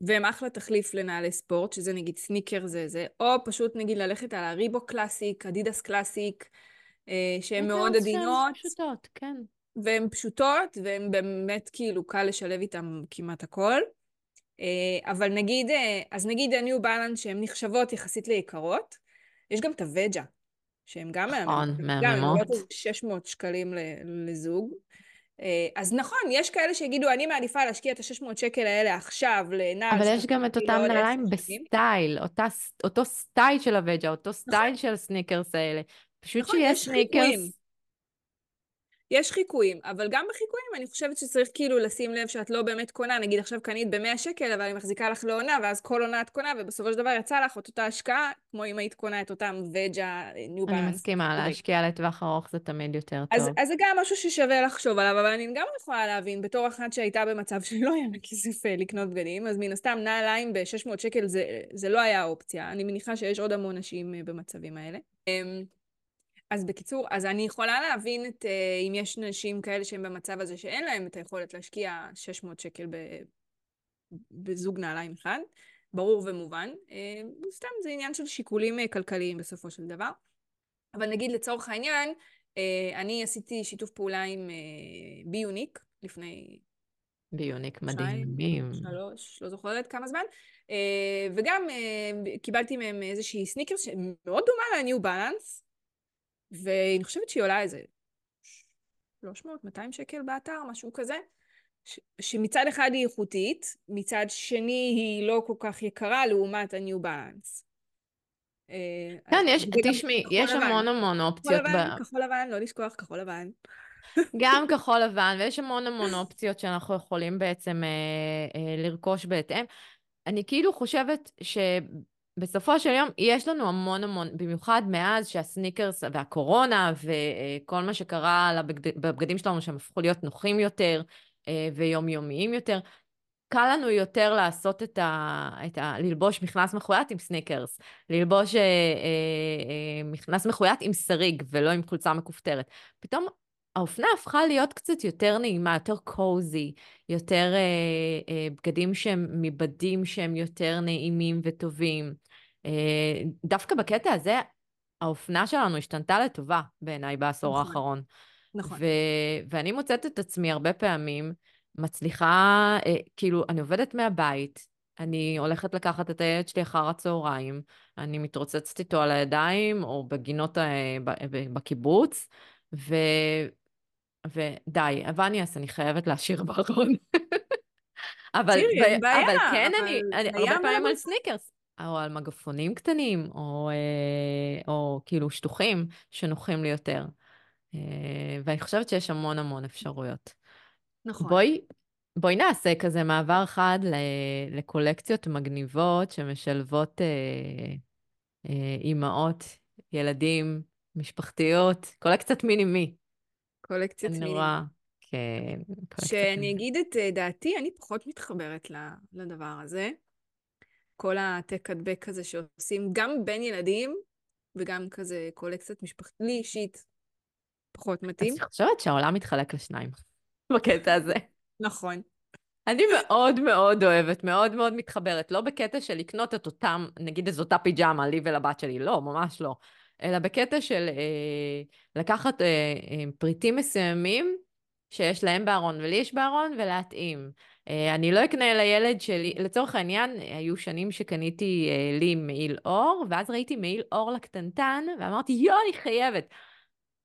והן אחלה תחליף לנעלי ספורט, שזה נגיד סניקר זה זה, או פשוט נגיד ללכת על הריבו קלאסיק, אדידס קלאסיק, uh, שהן מאוד עדינות. פשוטות, כן. והן פשוטות, והן באמת כאילו קל לשלב איתן כמעט הכל. Uh, אבל נגיד, uh, אז נגיד ה-New Balance שהן נחשבות יחסית ליקרות, יש גם את הווג'ה, שהם גם נכון, מהממות. גם 600 שקלים לזוג. אה, אז נכון, יש כאלה שיגידו, אני מעדיפה להשקיע את ה-600 שקל האלה עכשיו לנעל. אבל יש גם את אותם נעליים בסטייל, אותה, אותו סטייל של ה Veja, אותו נכון. סטייל נכון. של הסניקרס האלה. פשוט נכון, שיש סניקרס... יש חיקויים, אבל גם בחיקויים אני חושבת שצריך כאילו לשים לב שאת לא באמת קונה, נגיד עכשיו קנית ב-100 שקל, אבל היא מחזיקה לך לעונה, ואז כל עונה את קונה, ובסופו של דבר יצא לך את אותה השקעה, כמו אם היית קונה את אותם Veja, New Balance. אני מסכימה, להשקיע לטווח ארוך זה תמיד יותר טוב. אז, אז זה גם משהו ששווה לחשוב עליו, אבל אני גם יכולה להבין, בתור אחת שהייתה במצב שלא היה לה כסף אה, לקנות בגדים, אז מן הסתם נעליים ב-600 שקל זה, זה לא היה אופציה. אני מניחה שיש עוד המון נשים אה, במצבים האלה. אז בקיצור, אז אני יכולה להבין את, אה, אם יש נשים כאלה שהן במצב הזה שאין להן את היכולת להשקיע 600 שקל ב, בזוג נעליים אחד, ברור ומובן. אה, סתם זה עניין של שיקולים אה, כלכליים בסופו של דבר. אבל נגיד לצורך העניין, אני עשיתי שיתוף פעולה עם ביוניק לפני... ביוניק מדהימים. שלוש, לא זוכרת כמה זמן. וגם קיבלתי מהם איזושהי סניקר שמאוד דומה לניו בלנס. ואני חושבת שהיא עולה איזה 300-200 שקל באתר, משהו כזה, ש- שמצד אחד היא איכותית, מצד שני היא לא כל כך יקרה לעומת ה-New Balance. אה, כן, יש, תשמעי, יש המון המון אופציות. כחול לבן. כחול לבן, לא לשכוח, כחול לבן. גם כחול לבן, ויש המון המון אופציות שאנחנו יכולים בעצם אה, אה, לרכוש בהתאם. אני כאילו חושבת ש... בסופו של יום יש לנו המון המון, במיוחד מאז שהסניקרס והקורונה וכל מה שקרה לבגד, בבגדים שלנו שהם הפכו להיות נוחים יותר אה, ויומיומיים יותר, קל לנו יותר לעשות את ה... את ה ללבוש מכנס מחויית עם סניקרס, ללבוש אה, אה, אה, מכנס מחויית עם שריג ולא עם חולצה מכופתרת. פתאום האופנה הפכה להיות קצת יותר נעימה, יותר קוזי, יותר אה, אה, בגדים שהם מבדים שהם יותר נעימים וטובים. אה, דווקא בקטע הזה, האופנה שלנו השתנתה לטובה בעיניי בעשור נכון, האחרון. נכון. ו- ואני מוצאת את עצמי הרבה פעמים מצליחה, אה, כאילו, אני עובדת מהבית, אני הולכת לקחת את הילד שלי אחר הצהריים, אני מתרוצצת איתו על הידיים או בגינות אה, בקיבוץ, ו... ודי, אבניאס, אני חייבת להשאיר בארון. אבל, תראי, אין בעיה. אבל כן, אבל אני, אני הרבה פעמים על סניקרס, או על מגפונים קטנים, או, אה, או כאילו שטוחים שנוחים לי יותר. אה, ואני חושבת שיש המון המון אפשרויות. נכון. בואי, בואי נעשה כזה מעבר חד לקולקציות מגניבות שמשלבות אה, אה, אימהות, ילדים, משפחתיות, קולקציית מיני-מי. קולקציית מיני. נורא, כן. שאני אגיד את אה, דעתי, אני פחות מתחברת לדבר הזה. כל העתק הדבק כזה שעושים גם בין ילדים, וגם כזה קולקציית משפחת, לי אישית פחות מתאים. אני חושבת שהעולם מתחלק לשניים בקטע הזה. נכון. אני מאוד מאוד אוהבת, מאוד מאוד מתחברת, לא בקטע של לקנות את אותם, נגיד איזו אותה פיג'מה, לי ולבת שלי, לא, ממש לא. אלא בקטע של אה, לקחת אה, אה, פריטים מסוימים שיש להם בארון ולי יש בארון ולהתאים. אה, אני לא אקנה לילד שלי, לצורך העניין, היו שנים שקניתי אה, לי מעיל אור, ואז ראיתי מעיל אור לקטנטן, ואמרתי, יואו, אני חייבת.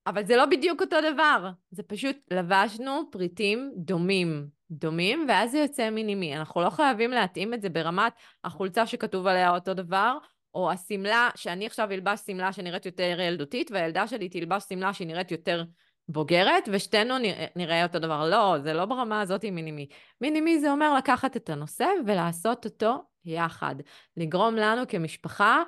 אבל זה לא בדיוק אותו דבר, זה פשוט לבשנו פריטים דומים, דומים, ואז זה יוצא מינימי. אנחנו לא חייבים להתאים את זה ברמת החולצה שכתוב עליה אותו דבר, או השמלה, שאני עכשיו אלבש שמלה שנראית יותר ילדותית, והילדה שלי תלבש שמלה שהיא נראית יותר בוגרת, ושתינו נראה אותו דבר. לא, זה לא ברמה הזאת עם מינימי. מינימי זה אומר לקחת את הנושא ולעשות אותו יחד. לגרום לנו כמשפחה,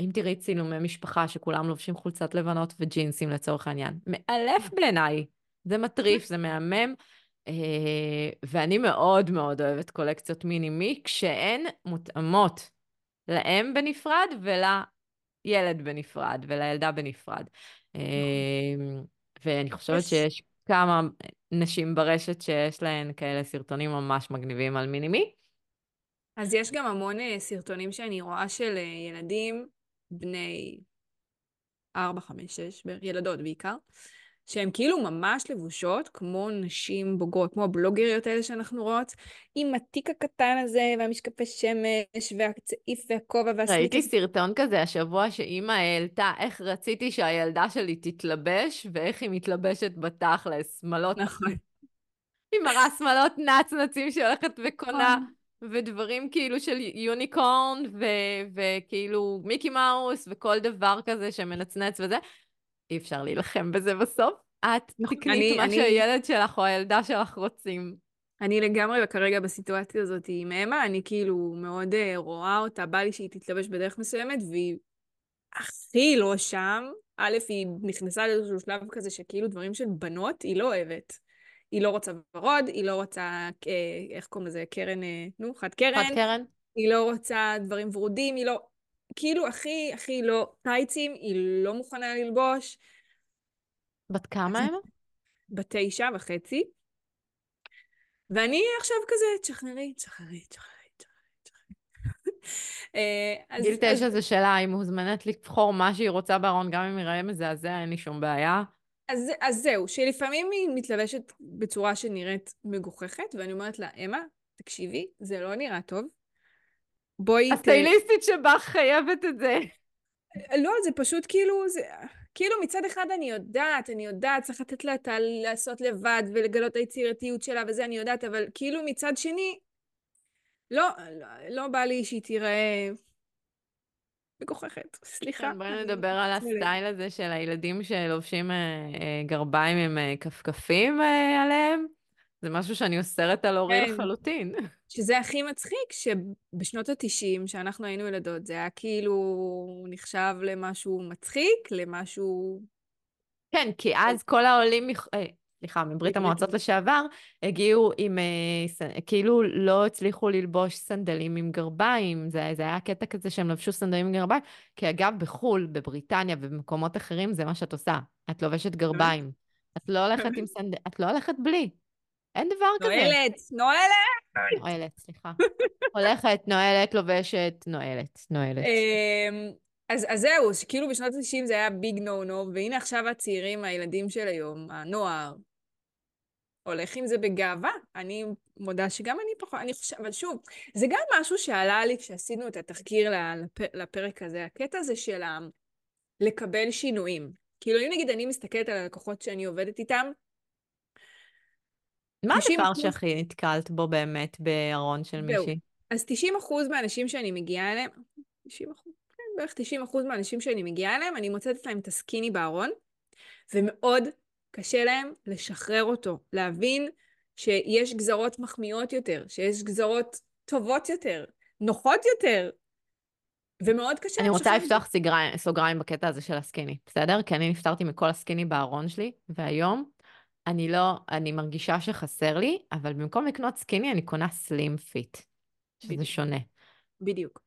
אם תראי צילומי משפחה שכולם לובשים חולצת לבנות וג'ינסים לצורך העניין, מאלף בעיניי. זה מטריף, זה מהמם. אה, ואני מאוד מאוד אוהבת קולקציות מינימי, כשהן מותאמות לאם בנפרד ולילד בנפרד ולילדה בנפרד. נכון. אמ, ואני חושבת שיש כמה נשים ברשת שיש להן כאלה סרטונים ממש מגניבים על מינימי. אז יש גם המון אה, סרטונים שאני רואה של אה, ילדים בני 4, 5, 6, ילדות בעיקר, שהן כאילו ממש לבושות כמו נשים בוגרות, כמו הבלוגריות האלה שאנחנו רואות, עם התיק הקטן הזה, והמשקפי שמש, והצעיף והכובע והסניקר. ראיתי סרטון כזה השבוע שאימא העלתה איך רציתי שהילדה שלי תתלבש, ואיך היא מתלבשת בתכלס, שמלות... נכון. היא מראה שמלות נצנצים שהולכת וקונה. נכון. ודברים כאילו של יוניקורן, וכאילו מיקי מאוס, וכל דבר כזה שמנצנץ וזה, אי אפשר להילחם בזה בסוף. את נכון, תקני אני- את מה אני- שהילד שלך או הילדה שלך רוצים. אני לגמרי כרגע בסיטואציה הזאת עם אמה, אני כאילו מאוד אה, רואה אותה, בא לי שהיא תתלבש בדרך מסוימת, והיא הכי לא שם. א', היא נכנסה לאיזשהו שלב כזה שכאילו דברים של בנות, היא לא אוהבת. היא לא רוצה ורוד, היא לא רוצה, אה, איך קוראים לזה, קרן, אה, נו, חד קרן. חד קרן? היא לא רוצה דברים ורודים, היא לא... כאילו, הכי, הכי לא טייצים, היא לא מוכנה ללבוש. בת כמה הם? בתשע וחצי. ואני עכשיו כזה, תשחררי, תשחררי, תשחררי, גיל תשע זה שלה, היא מוזמנת לבחור מה שהיא רוצה בארון, גם אם ייראה מזעזע, אין לי שום בעיה. אז, אז זהו, שלפעמים היא מתלבשת בצורה שנראית מגוחכת, ואני אומרת לה, אמה, תקשיבי, זה לא נראה טוב. בואי... הסטייליסטית שבך חייבת את זה. לא, זה פשוט כאילו, זה... כאילו מצד אחד אני יודעת, אני יודעת, צריך לתת לה את ה... לעשות לבד ולגלות את היצירתיות שלה וזה, אני יודעת, אבל כאילו מצד שני, לא, לא, לא בא לי שהיא תיראה מגוחכת. סליחה. כן, בואי נדבר על. הסטייל הזה של הילדים שלובשים אה, אה, גרביים עם אה, כפכפים עליהם. זה משהו שאני אוסרת על הורים כן. לחלוטין. שזה הכי מצחיק, שבשנות ה-90, שאנחנו היינו ילדות, זה היה כאילו נחשב למשהו מצחיק, למשהו... כן, כי אז כל העולים, אה, סליחה, מברית המועצות. לשעבר, הגיעו עם, אה, כאילו לא הצליחו ללבוש סנדלים עם גרביים, זה, זה היה קטע כזה שהם לבשו סנדלים עם גרביים, כי אגב, בחו"ל, בבריטניה ובמקומות אחרים, זה מה שאת עושה, את לובשת גרביים. את לא הולכת עם סנדל, את לא הולכת בלי. אין דבר כזה. נועלת, נועלת! נועלת, סליחה. הולכת, נועלת, לובשת, נועלת, נועלת. אמ, אז, אז זהו, שכאילו בשנות ה-90 זה היה ביג נו נו, והנה עכשיו הצעירים, הילדים של היום, הנוער, הולך עם זה בגאווה. אני מודה שגם אני פחות, אני חושבת, אבל שוב, זה גם משהו שעלה לי כשעשינו את התחקיר לפ, לפרק הזה, הקטע הזה של ה... לקבל שינויים. כאילו, אם נגיד אני מסתכלת על הלקוחות שאני עובדת איתם, מה 90 הדבר אחוז- שהכי נתקלת בו באמת בארון של. מישהי? אז 90% מהאנשים שאני מגיעה אליהם, 90%, כן, בערך 90% מהאנשים שאני מגיעה אליהם, אני מוצאת להם את הסקיני בארון, ומאוד קשה להם לשחרר אותו, להבין שיש גזרות מחמיאות יותר, שיש גזרות טובות יותר, נוחות יותר, ומאוד קשה אני רוצה. לפתוח סגריים, סוגריים בקטע הזה של הסקיני, בסדר? כי אני נפטרתי מכל הסקיני בארון שלי, והיום אני לא, אני מרגישה שחסר לי, אבל במקום לקנות סקיני אני קונה slim fit, שזה בדיוק. שונה. בדיוק.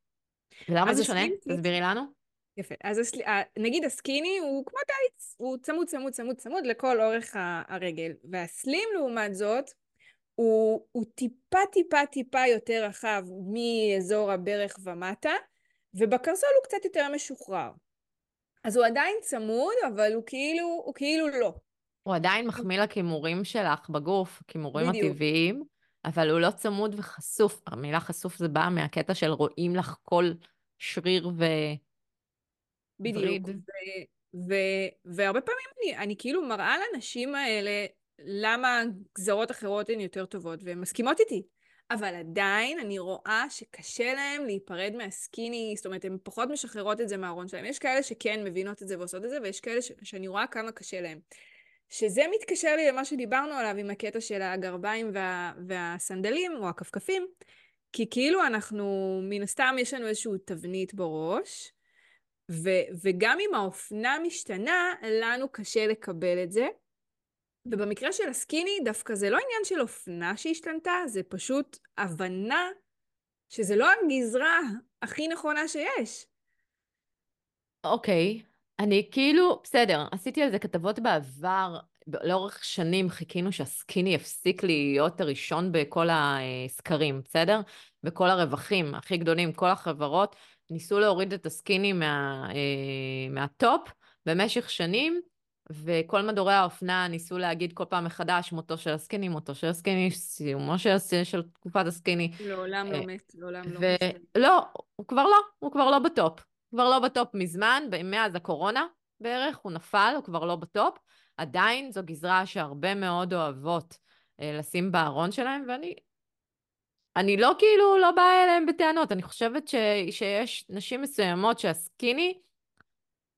ולמה זה שונה? תסבירי לנו. יפה. אז הסל... נגיד הסקיני הוא כמו טייץ, הוא צמוד, צמוד, צמוד, צמוד לכל אורך הרגל. והסלים, לעומת זאת, הוא, הוא טיפה, טיפה, טיפה יותר רחב מאזור הברך ומטה, ובקרסול הוא קצת יותר משוחרר. אז הוא עדיין צמוד, אבל הוא כאילו, הוא כאילו לא. הוא עדיין מחמיא לכימורים שלך בגוף, הכימורים. הטבעיים, אבל הוא לא צמוד וחשוף. המילה חשוף זה בא מהקטע של רואים לך כל שריר ו... בדיוק. ו- ו- והרבה פעמים אני, אני כאילו מראה לנשים האלה למה גזרות אחרות הן יותר טובות, והן מסכימות איתי. אבל עדיין אני רואה שקשה להן להיפרד מהסקיני, זאת אומרת, הן פחות משחררות את זה מהארון שלהן. יש כאלה שכן מבינות את זה ועושות את זה, ויש כאלה ש- שאני רואה כמה קשה להן. שזה מתקשר לי למה שדיברנו עליו עם הקטע של הגרביים וה, והסנדלים, או הכפכפים, כי כאילו אנחנו, מן הסתם יש לנו איזושהי תבנית בראש, ו- וגם אם האופנה משתנה, לנו קשה לקבל את זה. ובמקרה של הסקיני, דווקא זה לא עניין של אופנה שהשתנתה, זה פשוט הבנה שזה לא הגזרה הכי נכונה שיש. אוקיי, אני כאילו, בסדר, עשיתי על זה כתבות בעבר, לאורך שנים חיכינו שהסקיני יפסיק להיות הראשון בכל הסקרים, בסדר? בכל הרווחים הכי גדולים, כל החברות ניסו להוריד את הסקיני מה, אה, מהטופ במשך שנים, וכל מדורי האופנה ניסו להגיד כל פעם מחדש מותו של הסקיני, מותו של הסקיני, סיומו של, של תקופת הסקיני. לעולם אה, לא מת, לעולם לא מת. ולא, הוא כבר לא, הוא כבר לא בטופ. כבר לא בטופ מזמן, מאז הקורונה בערך, הוא נפל, הוא כבר לא בטופ. עדיין זו גזרה שהרבה מאוד אוהבות אה, לשים בארון שלהם, ואני אני לא כאילו, לא באה אליהם בטענות. אני חושבת ש, שיש נשים מסוימות שהסקיני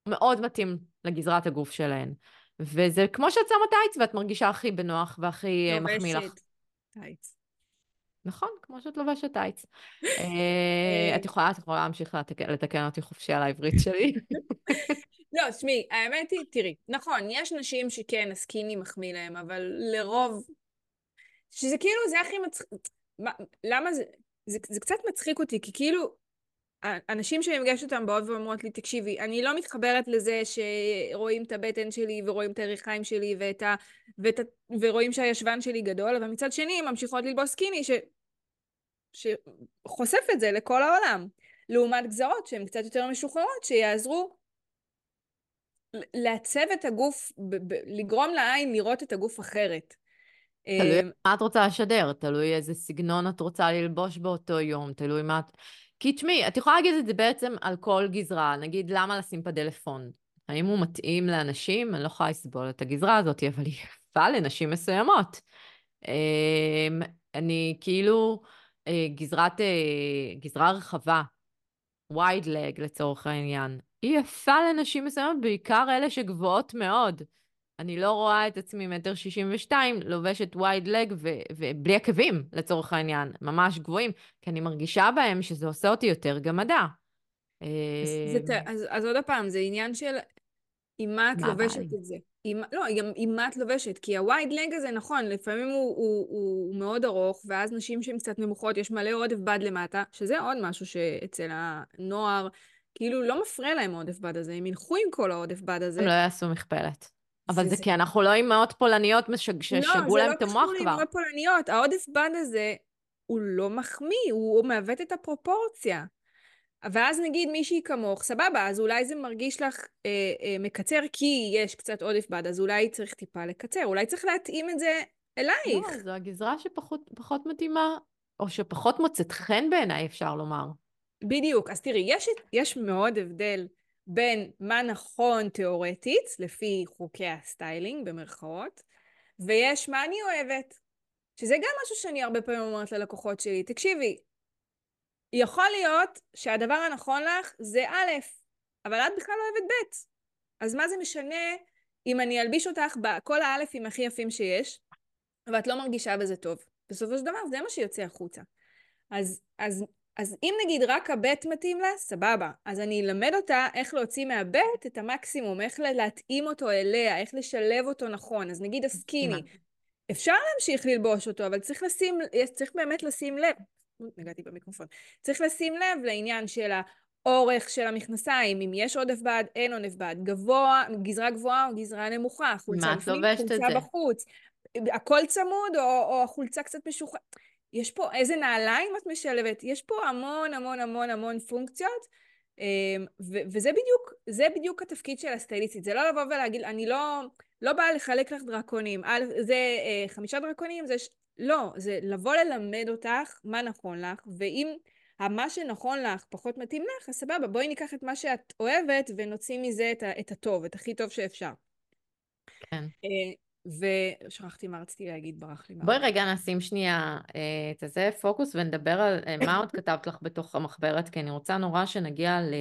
מאוד מתאים לגזרת הגוף שלהן. וזה כמו שאת שמה טייץ ואת מרגישה הכי בנוח והכי אה, מחמיא לך. טייץ. נכון, כמו שאת לובשת טייץ. אה, את יכולה, את יכולה להמשיך לתקן, אותי חופשי על העברית שלי. לא, תשמעי, האמת היא, תראי, נכון, יש נשים שכן, הסקיני מחמיא להם, אבל לרוב... שזה כאילו, זה הכי מצחיק... מה- למה זה... זה, זה קצת מצחיק אותי, כי כאילו, אנשים שאני מפגשת אותם באות ואומרות לי, תקשיבי, אני לא מתחברת לזה שרואים את הבטן שלי ורואים את הירכיים שלי ואת ה, ואת ה, ורואים שהישבן שלי גדול, אבל מצד שני ממשיכות ללבוס סקיני ש, שחושף את זה לכל העולם. לעומת גזרות שהן קצת יותר משוחררות, שיעזרו לעצב את הגוף, לגרום לעין לראות את הגוף אחרת. תלוי אמ, מה את רוצה לשדר, תלוי איזה סגנון את רוצה ללבוש באותו יום, תלוי מה את... כי תשמעי, את יכולה להגיד את זה בעצם על כל גזרה, נגיד למה לשים פדלפון? האם הוא מתאים לאנשים? אני לא יכולה לסבול את הגזרה הזאת, אבל היא יפה לנשים מסוימות. אמ, אני כאילו, גזרת, אה, גזרה רחבה, wide leg לצורך העניין, היא יפה לנשים מסוימות, בעיקר אלה שגבוהות מאוד. אני לא רואה את עצמי מטר שישים ושתיים, לובשת וייד לג ובלי עקבים לצורך העניין, ממש גבוהים, כי אני מרגישה בהם שזה עושה אותי יותר גמדה. אז, ת- אז, אז עוד פעם, זה עניין של עם מה את מה לובשת? את זה. עם, לא, גם עם מה את לובשת, כי הווייד לג הזה, נכון, לפעמים הוא, הוא, הוא, מאוד ארוך, ואז נשים שהן קצת נמוכות, יש מלא עודף בד למטה, שזה עוד משהו שאצל הנוער, כאילו לא מפריע להם העודף בד הזה, הם ילכו עם כל העודף בד הזה. הם לא יעשו מכפלת. אבל זה- זה זה- כי אנחנו לא אימהות פולניות ששגעו להם את המוח לא, זה לא כבר. קשור לאמהות פולניות. העודף בד הזה הוא לא מחמיא, הוא מעוות את הפרופורציה. ואז נגיד מישהי כמוך, סבבה, אז אולי זה מרגיש לך אה, אה, מקצר כי יש קצת עודף בד, אז אולי צריך טיפה לקצר, אולי צריך להתאים את זה אלייך. לא, זו הגזרה שפחות פחות מתאימה, או שפחות מוצאת חן בעיניי, אפשר לומר. בדיוק. אז תראי, יש, יש מאוד הבדל בין מה נכון תיאורטית, לפי חוקי הסטיילינג, במרכאות, ויש מה אני אוהבת. שזה גם משהו שאני הרבה פעמים אומרת ללקוחות שלי, תקשיבי, יכול להיות שהדבר הנכון לך זה א', אבל את בכלל לא אוהבת ב'. אז מה זה משנה אם אני אלביש אותך בכל האלפים הכי יפים שיש, ואת לא מרגישה בזה טוב? בסופו של דבר זה מה שיוצא החוצה. אז, אז, אז אם נגיד רק הבט מתאים לה, סבבה. אז אני אלמד אותה איך להוציא מהבט את המקסימום, איך להתאים אותו אליה, איך לשלב אותו נכון. אז נגיד הסקיני. אפשר להמשיך ללבוש אותו, אבל צריך לשים, צריך באמת לשים לב, נגעתי במיקרופון, צריך לשים לב לעניין של האורך של המכנסיים, אם יש עודף בד, אין עודף בד, גבוה, גזרה גבוהה או גזרה נמוכה, חולצה בפנים, חולצה? בחוץ, הכל צמוד או, או החולצה קצת משוחררת. יש פה איזה נעליים את משלבת, יש פה המון המון המון המון פונקציות, אמ, ו- וזה בדיוק, זה בדיוק התפקיד של הסטייליסטית, זה לא לבוא ולהגיד, אני לא, לא באה לחלק לך דרקונים, זה אה, חמישה דרקונים, זה... לא, זה לבוא ללמד אותך מה נכון לך, ואם מה שנכון לך פחות מתאים לך, אז סבבה, בואי ניקח את מה שאת אוהבת ונוציא מזה את, ה- את הטוב, את הכי טוב שאפשר. כן. אה, ושכחתי מה רציתי להגיד, ברח לי. מה. בואי רגע נשים שנייה אה, את הזה פוקוס ונדבר על אה, מה עוד כתבת לך בתוך המחברת, כי אני רוצה נורא שנגיע ל,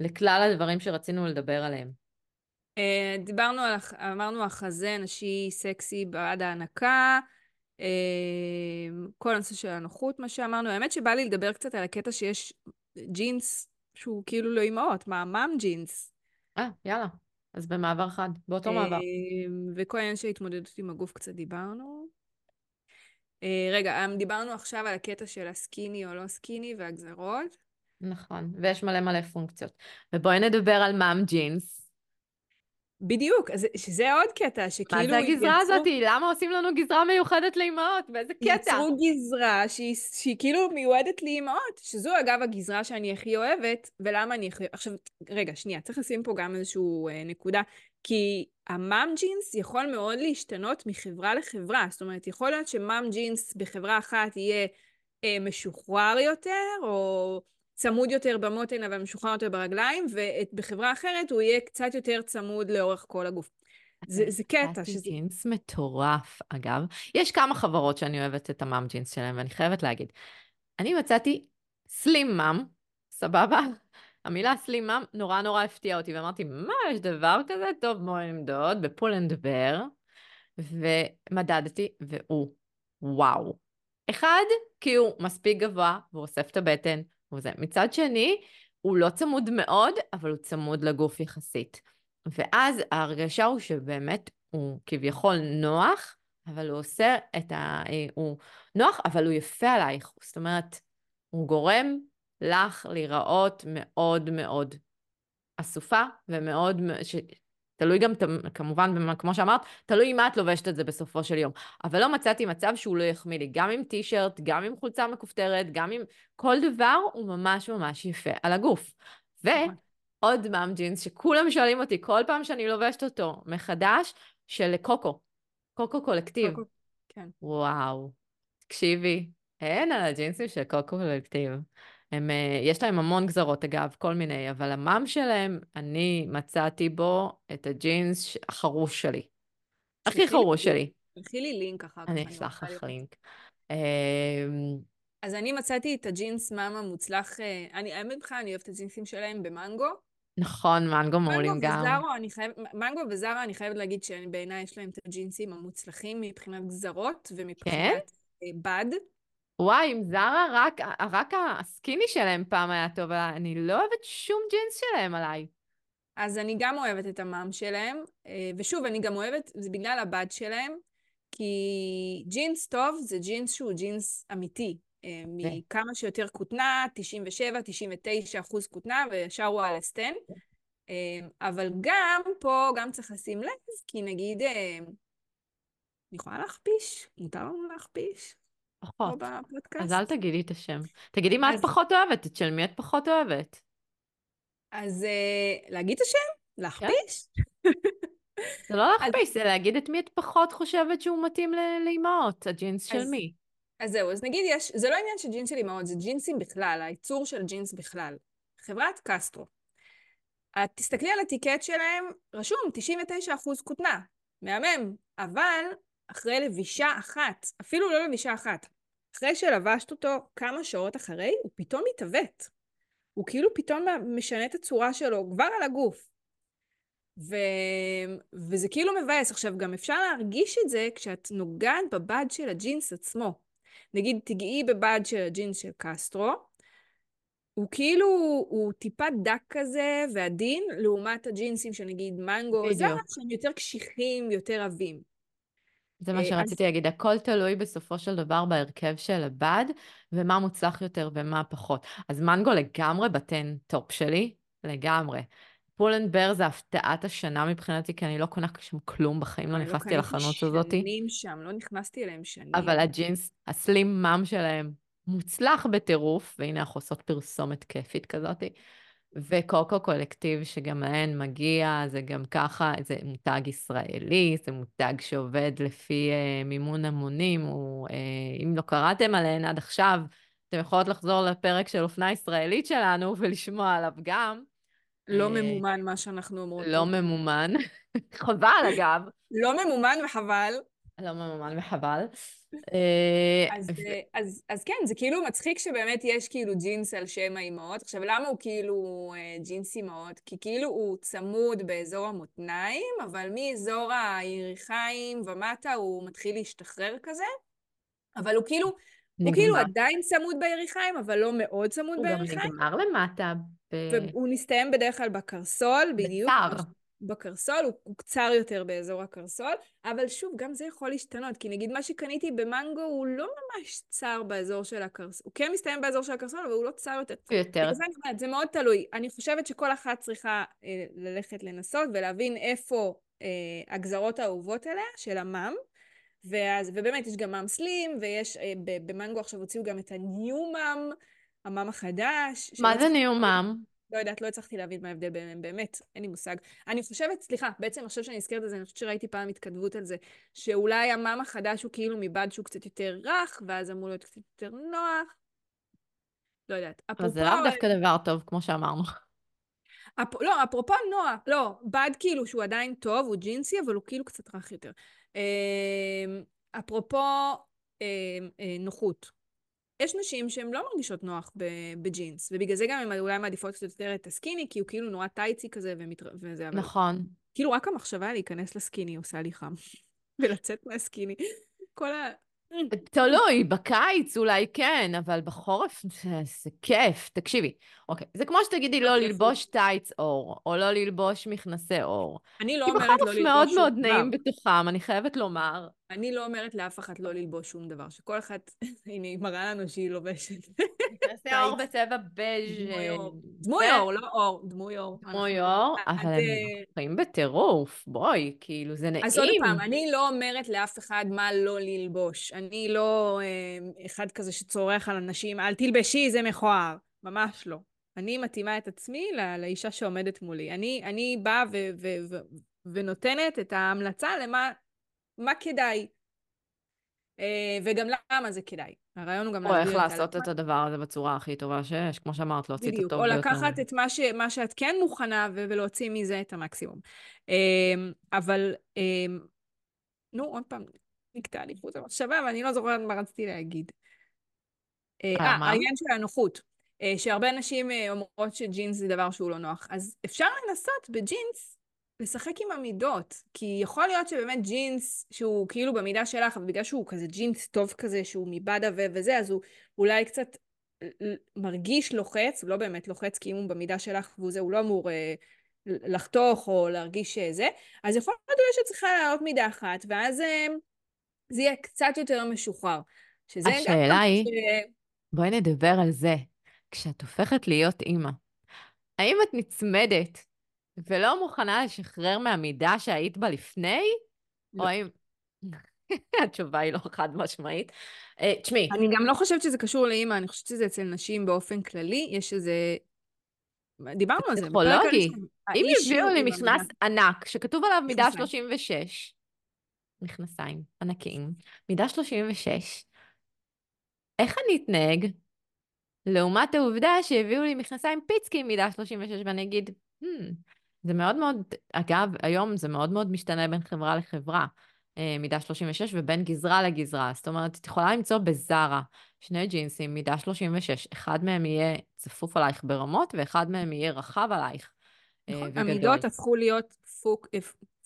לכלל הדברים שרצינו לדבר עליהם. דיברנו על, אמרנו החזה נשי סקסי בעד ההנקה, כל הנושא של הנוחות, מה שאמרנו. האמת שבא לי לדבר קצת על הקטע שיש ג'ינס שהוא כאילו לא אימהות, מה, מאם ג'ינס. אה, יאללה. אז במעבר חד, באותו מעבר. אה, וכל העניין של התמודדות עם הגוף קצת דיברנו. אה, רגע, אה, דיברנו עכשיו על הקטע של הסקיני או לא סקיני והגזרות. נכון, ויש מלא מלא פונקציות. ובואי נדבר על מאם ג'ינס. בדיוק, אז שזה עוד קטע, שכאילו... מה זה הגזרה יצרו- הזאת? למה עושים לנו גזרה מיוחדת לאימהות? באיזה קטע? יצרו גזרה שהיא, שהיא כאילו מיועדת לאימהות, שזו אגב הגזרה שאני הכי אוהבת, ולמה אני הכי... עכשיו, רגע, שנייה, צריך לשים פה גם איזושהי אה, נקודה, כי המאם ג'ינס יכול מאוד להשתנות מחברה לחברה, זאת אומרת, יכול להיות שמאם ג'ינס בחברה אחת יהיה אה, משוחרר יותר, או צמוד יותר במותן אבל משוחרר יותר ברגליים, ובחברה אחרת הוא יהיה קצת יותר צמוד לאורך כל הגוף. זה, זה קטע, שזה... ג'ינס מטורף, אגב. יש כמה חברות שאני אוהבת את המאם ג'ינס שלהם, ואני חייבת להגיד. אני מצאתי slim mom, סבבה? המילה slim נורא נורא הפתיעה אותי, ואמרתי, מה, יש דבר כזה? טוב, בואי נמדוד, ב Pull and Bear, ומדדתי, והוא, וואו. אחד, כי הוא מספיק גבוה, והוא אוסף את הבטן, וזה. מצד שני, הוא לא צמוד מאוד, אבל הוא צמוד לגוף יחסית. ואז ההרגשה הוא שבאמת הוא כביכול נוח, אבל הוא עושה את ה... הוא נוח, אבל הוא יפה עלייך. זאת אומרת, הוא גורם לך להיראות מאוד מאוד אסופה ומאוד... ש... תלוי גם, כמובן, כמו שאמרת, תלוי מה את לובשת את זה בסופו של יום. אבל לא מצאתי מצב שהוא לא יחמיא לי, גם עם טישרט, גם עם חולצה מכופתרת, גם עם... כל דבר הוא ממש ממש יפה על הגוף. ועוד מאם ג'ינס שכולם שואלים אותי כל פעם שאני לובשת אותו מחדש, של קוקו. קוקו קולקטיב. קוקו, כן. וואו. תקשיבי, אין על הג'ינסים של קוקו קולקטיב. הם, אה, יש להם המון גזרות אגב, כל מיני, אבל המאם שלהם, אני מצאתי בו את הג'ינס החרוש שלי. הכי חרוש שלי. תלכי לי לינק אחר כך. אני אשלח לך לינק. אמ, אז אני מצאתי את הג'ינס מאם המוצלח, אה, אני, האמת בכלל, אני אוהבת את הג'ינסים שלהם במנגו. נכון, מנגו מעולים גם. אני חייב, מנגו וזארה, אני חייבת להגיד שבעיניי יש להם את הג'ינסים המוצלחים מבחינת גזרות ומבחינת כן? אה, בד. וואי, עם זרה רק, רק הסקיני שלהם פעם היה טוב, אבל אני לא אוהבת שום ג'ינס שלהם עליי. אז אני גם אוהבת את המאם שלהם, אה, ושוב, אני גם אוהבת, זה בגלל הבד שלהם, כי ג'ינס טוב זה ג'ינס שהוא ג'ינס אמיתי. אה, כן. מכמה שיותר כותנה, 97-99 אחוז כותנה, וישר הוא על הסטן. אה, אבל גם פה, גם צריך לשים לב, כי נגיד, אני יכולה להכפיש? מותר לנו להכפיש? פחות. אז אל תגידי את השם. תגידי מה אז... את פחות אוהבת, את של מי את פחות אוהבת. אז uh, להגיד את השם? להכפיש? זה לא להכפיש, זה להגיד את מי את פחות חושבת שהוא מתאים לאימהות, הג'ינס של מי. אז זהו, אז נגיד יש, זה לא עניין של ג'ינס של אימהות, זה ג'ינסים בכלל, הייצור של ג'ינס בכלל. חברת קסטרו. את תסתכלי על הטיקט שלהם, רשום 99% כותנה. מהמם. אבל אחרי לבישה אחת, אפילו לא לבישה אחת, אחרי שלבשת אותו כמה שעות אחרי, הוא פתאום מתעוות. הוא כאילו פתאום משנה את הצורה שלו כבר על הגוף. ו... וזה כאילו מבאס. עכשיו, גם אפשר להרגיש את זה כשאת נוגעת בבד של הג'ינס עצמו. נגיד, תגעי בבד של הג'ינס של קסטרו, הוא כאילו, הוא טיפה דק כזה ועדין, לעומת הג'ינסים של נגיד מנגו, זה שהם יותר קשיחים, יותר עבים. זה מה אה, שרציתי להגיד, הכל תלוי בסופו של דבר בהרכב של הבד, ומה מוצלח יותר ומה פחות. אז מנגו לגמרי ב ten top שלי, לגמרי. Pull and Bear זה הפתעת השנה מבחינתי, כי אני לא קונה שם כלום בחיים, לא, לא נכנסתי לחנות הזאת. לא שנים שם, לא נכנסתי אליהם שנים. אבל הג'ינס, הסלים מאם שלהם, מוצלח בטירוף, והנה אנחנו עושות פרסומת כיפית כזאתי. וקוקו קולקטיב, שגם להן מגיע, זה גם ככה, זה מותג ישראלי, זה מותג שעובד לפי uh, מימון המונים, הוא, uh, אם לא קראתם עליהן עד עכשיו, אתם יכולות לחזור לפרק של אופנה ישראלית שלנו ולשמוע עליו גם. לא uh, ממומן מה שאנחנו אומרות. לא ממומן, חבל אגב. לא ממומן וחבל. לא ממומן וחבל. אה, אז, אה, אז, אז כן, זה כאילו מצחיק שבאמת יש כאילו ג'ינס על שם האימהות. עכשיו, למה הוא כאילו אה, ג'ינס אימהות? כי כאילו הוא צמוד באזור המותניים, אבל מאזור היריחיים ומטה הוא מתחיל להשתחרר כזה. אבל הוא כאילו, נגמר. הוא כאילו עדיין צמוד ביריחיים, אבל לא מאוד צמוד ביריחיים. הוא גם נגמר למטה. ב... והוא מסתיים בדרך כלל בקרסול, בדיוק. בצר. בקרסול, הוא, הוא קצר יותר באזור הקרסול, אבל שוב, גם זה יכול להשתנות, כי נגיד מה שקניתי במנגו הוא לא ממש צר באזור של הקרסול, הוא כן מסתיים באזור של הקרסול, אבל הוא לא צר יותר. יותר. זה, אומרת, זה מאוד תלוי. אני חושבת שכל אחת צריכה אה, ללכת לנסות ולהבין איפה אה, הגזרות האהובות עליה, של המאם. ואז, ובאמת, יש גם מאם סלים, ויש, אה, במנגו עכשיו הוציאו גם את הניו מאם, המאם החדש. מה זה ניו מאם? לא יודעת, לא הצלחתי להבין מה ההבדל ביניהם, באמת, אין לי מושג. אני חושבת, סליחה, בעצם עכשיו שאני נזכרת את זה, אני חושבת שראיתי פעם התכתבות על זה, שאולי המאם החדש הוא כאילו מבד שהוא קצת יותר רך, ואז אמור להיות קצת יותר נוח. לא יודעת. אבל זה לאו דווקא דבר טוב, כמו שאמרנו. אפ... לא, אפרופו נוח, לא, בד כאילו שהוא עדיין טוב, הוא ג'ינסי, אבל הוא כאילו קצת רך יותר. אמ, אפרופו אמ, אה, נוחות. יש נשים שהן לא מרגישות נוח בג'ינס, ובגלל זה גם הן אולי מעדיפות קצת יותר את הסקיני, כי הוא כאילו נורא טייצי כזה ומתר... וזה, אבל... נכון. כאילו רק המחשבה להיכנס לסקיני עושה לי חם. ולצאת מהסקיני. כל ה... תלוי, בקיץ אולי כן, אבל בחורף זה, זה כיף. תקשיבי, אוקיי, זה כמו שתגידי לא ללבוש טייץ אור, או לא ללבוש מכנסי אור. אני לא אומרת לא ללבוש שום דבר. כי בחורף מאוד מאוד נעים בתוכם, אני חייבת לומר. אני לא אומרת לאף אחת לא ללבוש שום דבר, שכל אחת, הנה, היא מראה לנו שהיא לובשת. מכנסי אור בצבע בז'. דמוי אור, לא אור, דמוי אור. דמוי אור, אבל הם חיים בטירוף, בואי, כאילו, זה נעים. אז עוד פעם, אני לא אומרת לאף אחד מה לא ללבוש. אני לא אה, אחד כזה שצורח על אנשים, אל תלבשי, זה מכוער. ממש לא. אני מתאימה את עצמי לאישה שעומדת מולי. אני, אני באה ו- ו- ו- ונותנת את ההמלצה למה מה כדאי. אה, וגם למה זה כדאי. הרעיון הוא גם. או איך לעשות את הדבר הזה בצורה הכי טובה שיש, כמו שאמרת, להוציא את הטוב ביותר. או לקחת את מה, ש, מה שאת כן מוכנה ולהוציא מזה את המקסימום. אה, אבל, אה, נו, עוד פעם, נקטע לי חוץ המחשבה, ואני לא זוכרת מה רציתי להגיד. אה, העניין של הנוחות. שהרבה נשים אומרות שג'ינס זה דבר שהוא לא נוח. אז אפשר לנסות בג'ינס לשחק עם המידות, כי יכול להיות שבאמת ג'ינס שהוא כאילו במידה שלך, אבל בגלל שהוא כזה ג'ינס טוב כזה, שהוא מבאדה ו- וזה, אז הוא אולי קצת מרגיש לוחץ, הוא לא באמת לוחץ, כי אם הוא במידה שלך והוא זה, הוא לא אמור אה, לחתוך או להרגיש אה, זה, אז יכול להיות אולי שצריכה לעלות מידה אחת, ואז אה, זה יהיה קצת יותר משוחרר. שזה השאלה היא, ש... בואי נדבר על זה. כשאת הופכת להיות אימא, האם את נצמדת ולא מוכנה לשחרר מהמידה שהיית בה לפני? לא. או האם... התשובה היא לא חד משמעית. אה, תשמעי. אני גם לא חושבת שזה קשור לאימא, אני חושבת שזה אצל נשים באופן כללי, יש איזה... דיברנו על זה. פסיכולוגי. אם יביאו לי מכנס ענק, שכתוב עליו מידה 36, מכנסיים ענקיים, מידה 36, איך אני אתנהג? לעומת העובדה שהביאו לי מכנסיים פיצקי מידה 36, ואני אגיד, hmm, זה מאוד מאוד, אגב, היום זה מאוד מאוד משתנה בין חברה לחברה, אה, מידה 36, ובין גזרה לגזרה. זאת אומרת, את יכולה למצוא בזארה שני ג'ינסים, מידה 36, אחד מהם יהיה צפוף עלייך ברמות, ואחד מהם יהיה רחב עלייך. אה, נכון, המידות הפכו להיות פוק,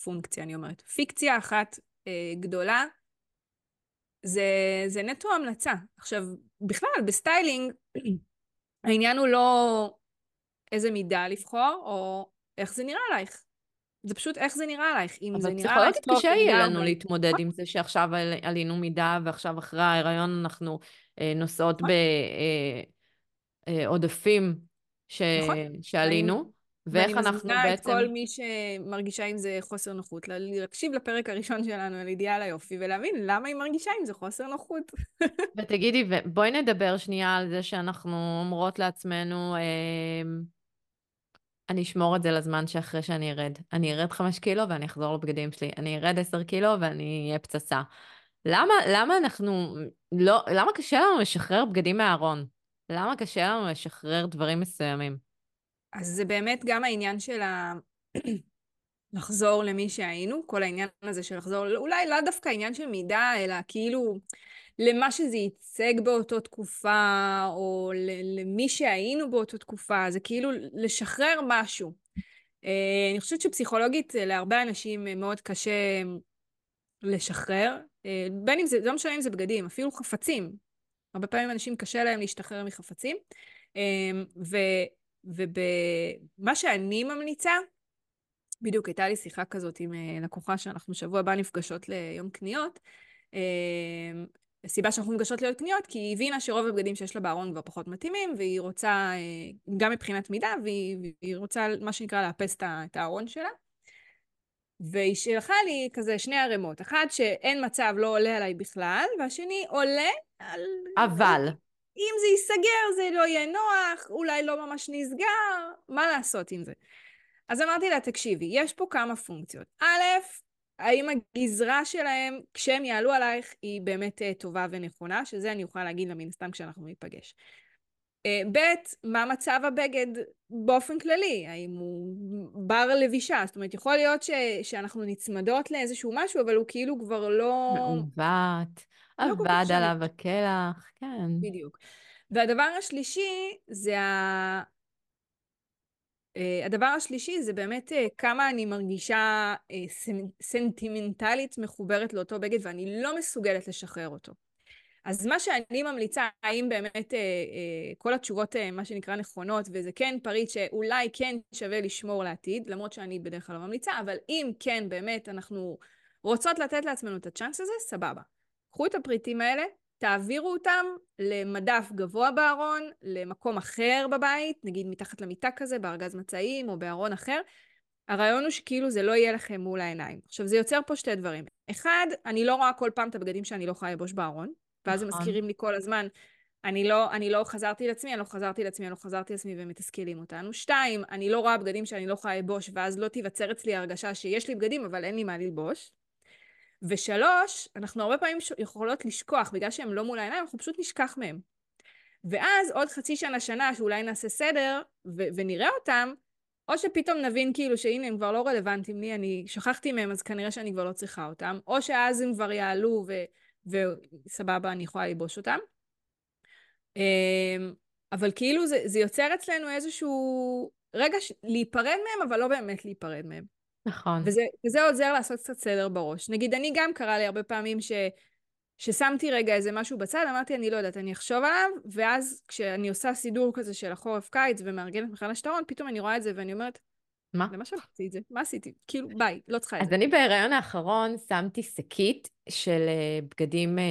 פונקציה, אני אומרת. פיקציה אחת אה, גדולה, זה, זה נטו המלצה. עכשיו, בכלל, בסטיילינג, העניין הוא לא איזה מידה לבחור, או איך זה נראה עלייך. זה פשוט איך זה נראה עלייך. אם זה נראה עלייך טוב, אבל פסיכולוגית קשה יהיה לנו להתמודד עם זה שעכשיו עלינו מידה ועכשיו אחרי ההיריון אנחנו אה, נושאות נכון. בעודפים אה, ש... נכון. שעלינו. ואיך אנחנו בעצם... ואני מזמינה את כל מי שמרגישה עם זה חוסר נוחות, להקשיב לפרק הראשון שלנו על אידיאל היופי, ולהבין למה היא מרגישה עם זה חוסר נוחות. ותגידי, בואי נדבר שנייה על זה שאנחנו אומרות לעצמנו, אה, אני אשמור את זה לזמן שאחרי שאני ארד. אני ארד חמש קילו ואני אחזור לבגדים שלי. אני ארד עשר קילו ואני אהיה פצצה. למה, למה אנחנו, לא, למה קשה לנו לשחרר בגדים מהארון? למה קשה לנו לשחרר דברים מסוימים? אז זה באמת גם העניין של ה... לחזור למי שהיינו, כל העניין הזה של לחזור, אולי לא דווקא עניין של מידה, אלא כאילו למה שזה ייצג באותו תקופה, או למי שהיינו באותו תקופה, זה כאילו לשחרר משהו. אה, אני חושבת שפסיכולוגית אה, להרבה אנשים אה, מאוד קשה לשחרר, בין אם זה, לא משנה אם זה בגדים, אפילו חפצים. הרבה פעמים אנשים קשה להם להשתחרר מחפצים. ו, ובמה שאני ממליצה, בדיוק הייתה לי שיחה כזאת עם לקוחה שאנחנו שבוע הבא נפגשות ליום קניות, הסיבה שאנחנו נפגשות להיות קניות, כי היא הבינה שרוב הבגדים שיש לה בארון כבר פחות מתאימים, והיא רוצה, אה, גם מבחינת מידה, והיא, והיא רוצה, מה שנקרא, לאפס את הארון שלה. והיא שלחה לי כזה שני ערימות, אחת שאין מצב, לא עולה עליי בכלל, והשני עולה על... אבל. אם זה ייסגר זה לא יהיה נוח, אולי לא ממש נסגר, מה לעשות עם זה? אז אמרתי לה, תקשיבי, יש פה כמה פונקציות. א', האם הגזרה שלהם, כשהם יעלו עלייך, היא באמת uh, טובה ונכונה, שזה אני אוכל להגיד לה מן הסתם כשאנחנו ניפגש. Uh, ב', מה מצב הבגד באופן כללי? האם הוא בר לבישה? זאת אומרת, יכול להיות ש, שאנחנו נצמדות לאיזשהו משהו, אבל הוא כאילו כבר לא... מעוות. לא משנה. עליו הקלח, כן. בדיוק. והדבר השלישי זה ה... אה, הדבר השלישי זה באמת אה, כמה אני מרגישה אה, סנטימנטלית מחוברת לאותו בגד ואני לא מסוגלת לשחרר אותו. אז מה שאני ממליצה, האם באמת אה, אה, כל התשובות, אה, מה שנקרא, נכונות, וזה כן פריט שאולי כן שווה לשמור לעתיד, למרות שאני בדרך כלל לא ממליצה, אבל אם כן באמת אנחנו רוצות לתת לעצמנו את הצ'אנס הזה, סבבה. קחו את הפריטים האלה, תעבירו אותם למדף גבוה בארון, למקום אחר בבית, נגיד מתחת למיטה כזה, בארגז מצעים או בארון אחר. הרעיון הוא שכאילו זה לא יהיה לכם מול העיניים. עכשיו, זה יוצר פה שתי דברים. אחד, אני לא רואה כל פעם את הבגדים שאני לא יכולה לבוש בארון, ואז הם נכון. מזכירים לי כל הזמן, אני לא, אני לא חזרתי לעצמי, אני לא חזרתי לעצמי, אני לא חזרתי לעצמי, והם מתסכלים אותנו. שתיים, אני לא רואה בגדים שאני לא יכולה ללבוש, ואז לא תיווצר אצלי הרגשה שיש לי בגדים, אבל אין לי מה ללבוש. ושלוש, אנחנו הרבה פעמים יכולות לשכוח, בגלל שהם לא מול העיניים, אנחנו פשוט נשכח מהם. ואז עוד חצי שנה, שנה, שאולי נעשה סדר ו- ונראה אותם, או שפתאום נבין כאילו שהנה הם כבר לא רלוונטיים לי, אני שכחתי מהם, אז כנראה שאני כבר לא צריכה אותם, או שאז הם כבר יעלו ו- וסבבה, אני יכולה ללבוש אותם. אמ, אבל כאילו זה, זה יוצר אצלנו איזשהו רגע ש- להיפרד מהם, אבל לא באמת להיפרד מהם. נכון. וזה, וזה עוזר לעשות קצת סדר בראש. נגיד, אני גם קרה לי הרבה פעמים ש, ששמתי רגע איזה משהו בצד, אמרתי, אני לא יודעת, אני אחשוב עליו, ואז כשאני עושה סידור כזה של החורף-קיץ ומארגנת מחדש את הארון, פתאום אני רואה את זה ואני אומרת, מה? למה שלחתי את זה? מה עשיתי? כאילו, ביי, לא צריכה את אז זה. אני בהיריון האחרון שמתי שקית של אה, בגדים אה,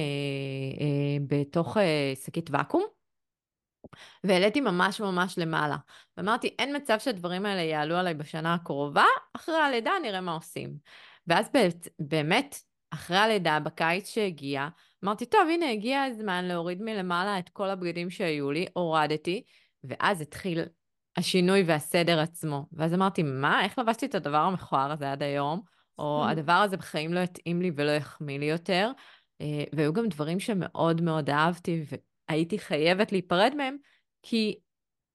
אה, בתוך אה, שקית ואקום, והעליתי ממש ממש למעלה. ואמרתי, אין מצב שהדברים האלה יעלו עליי בשנה הקרובה, אחרי הלידה נראה מה עושים. ואז באמת, אחרי הלידה, בקיץ שהגיע, אמרתי, טוב, הנה, הגיע הזמן להוריד מלמעלה את כל הבגדים שהיו לי, הורדתי, ואז התחיל השינוי והסדר עצמו. ואז אמרתי, מה, איך לבשתי את הדבר המכוער הזה עד היום? או הדבר הזה בחיים לא יתאים לי ולא יחמיא לי יותר. אה, והיו גם דברים שמאוד מאוד אהבתי, והייתי חייבת להיפרד מהם, כי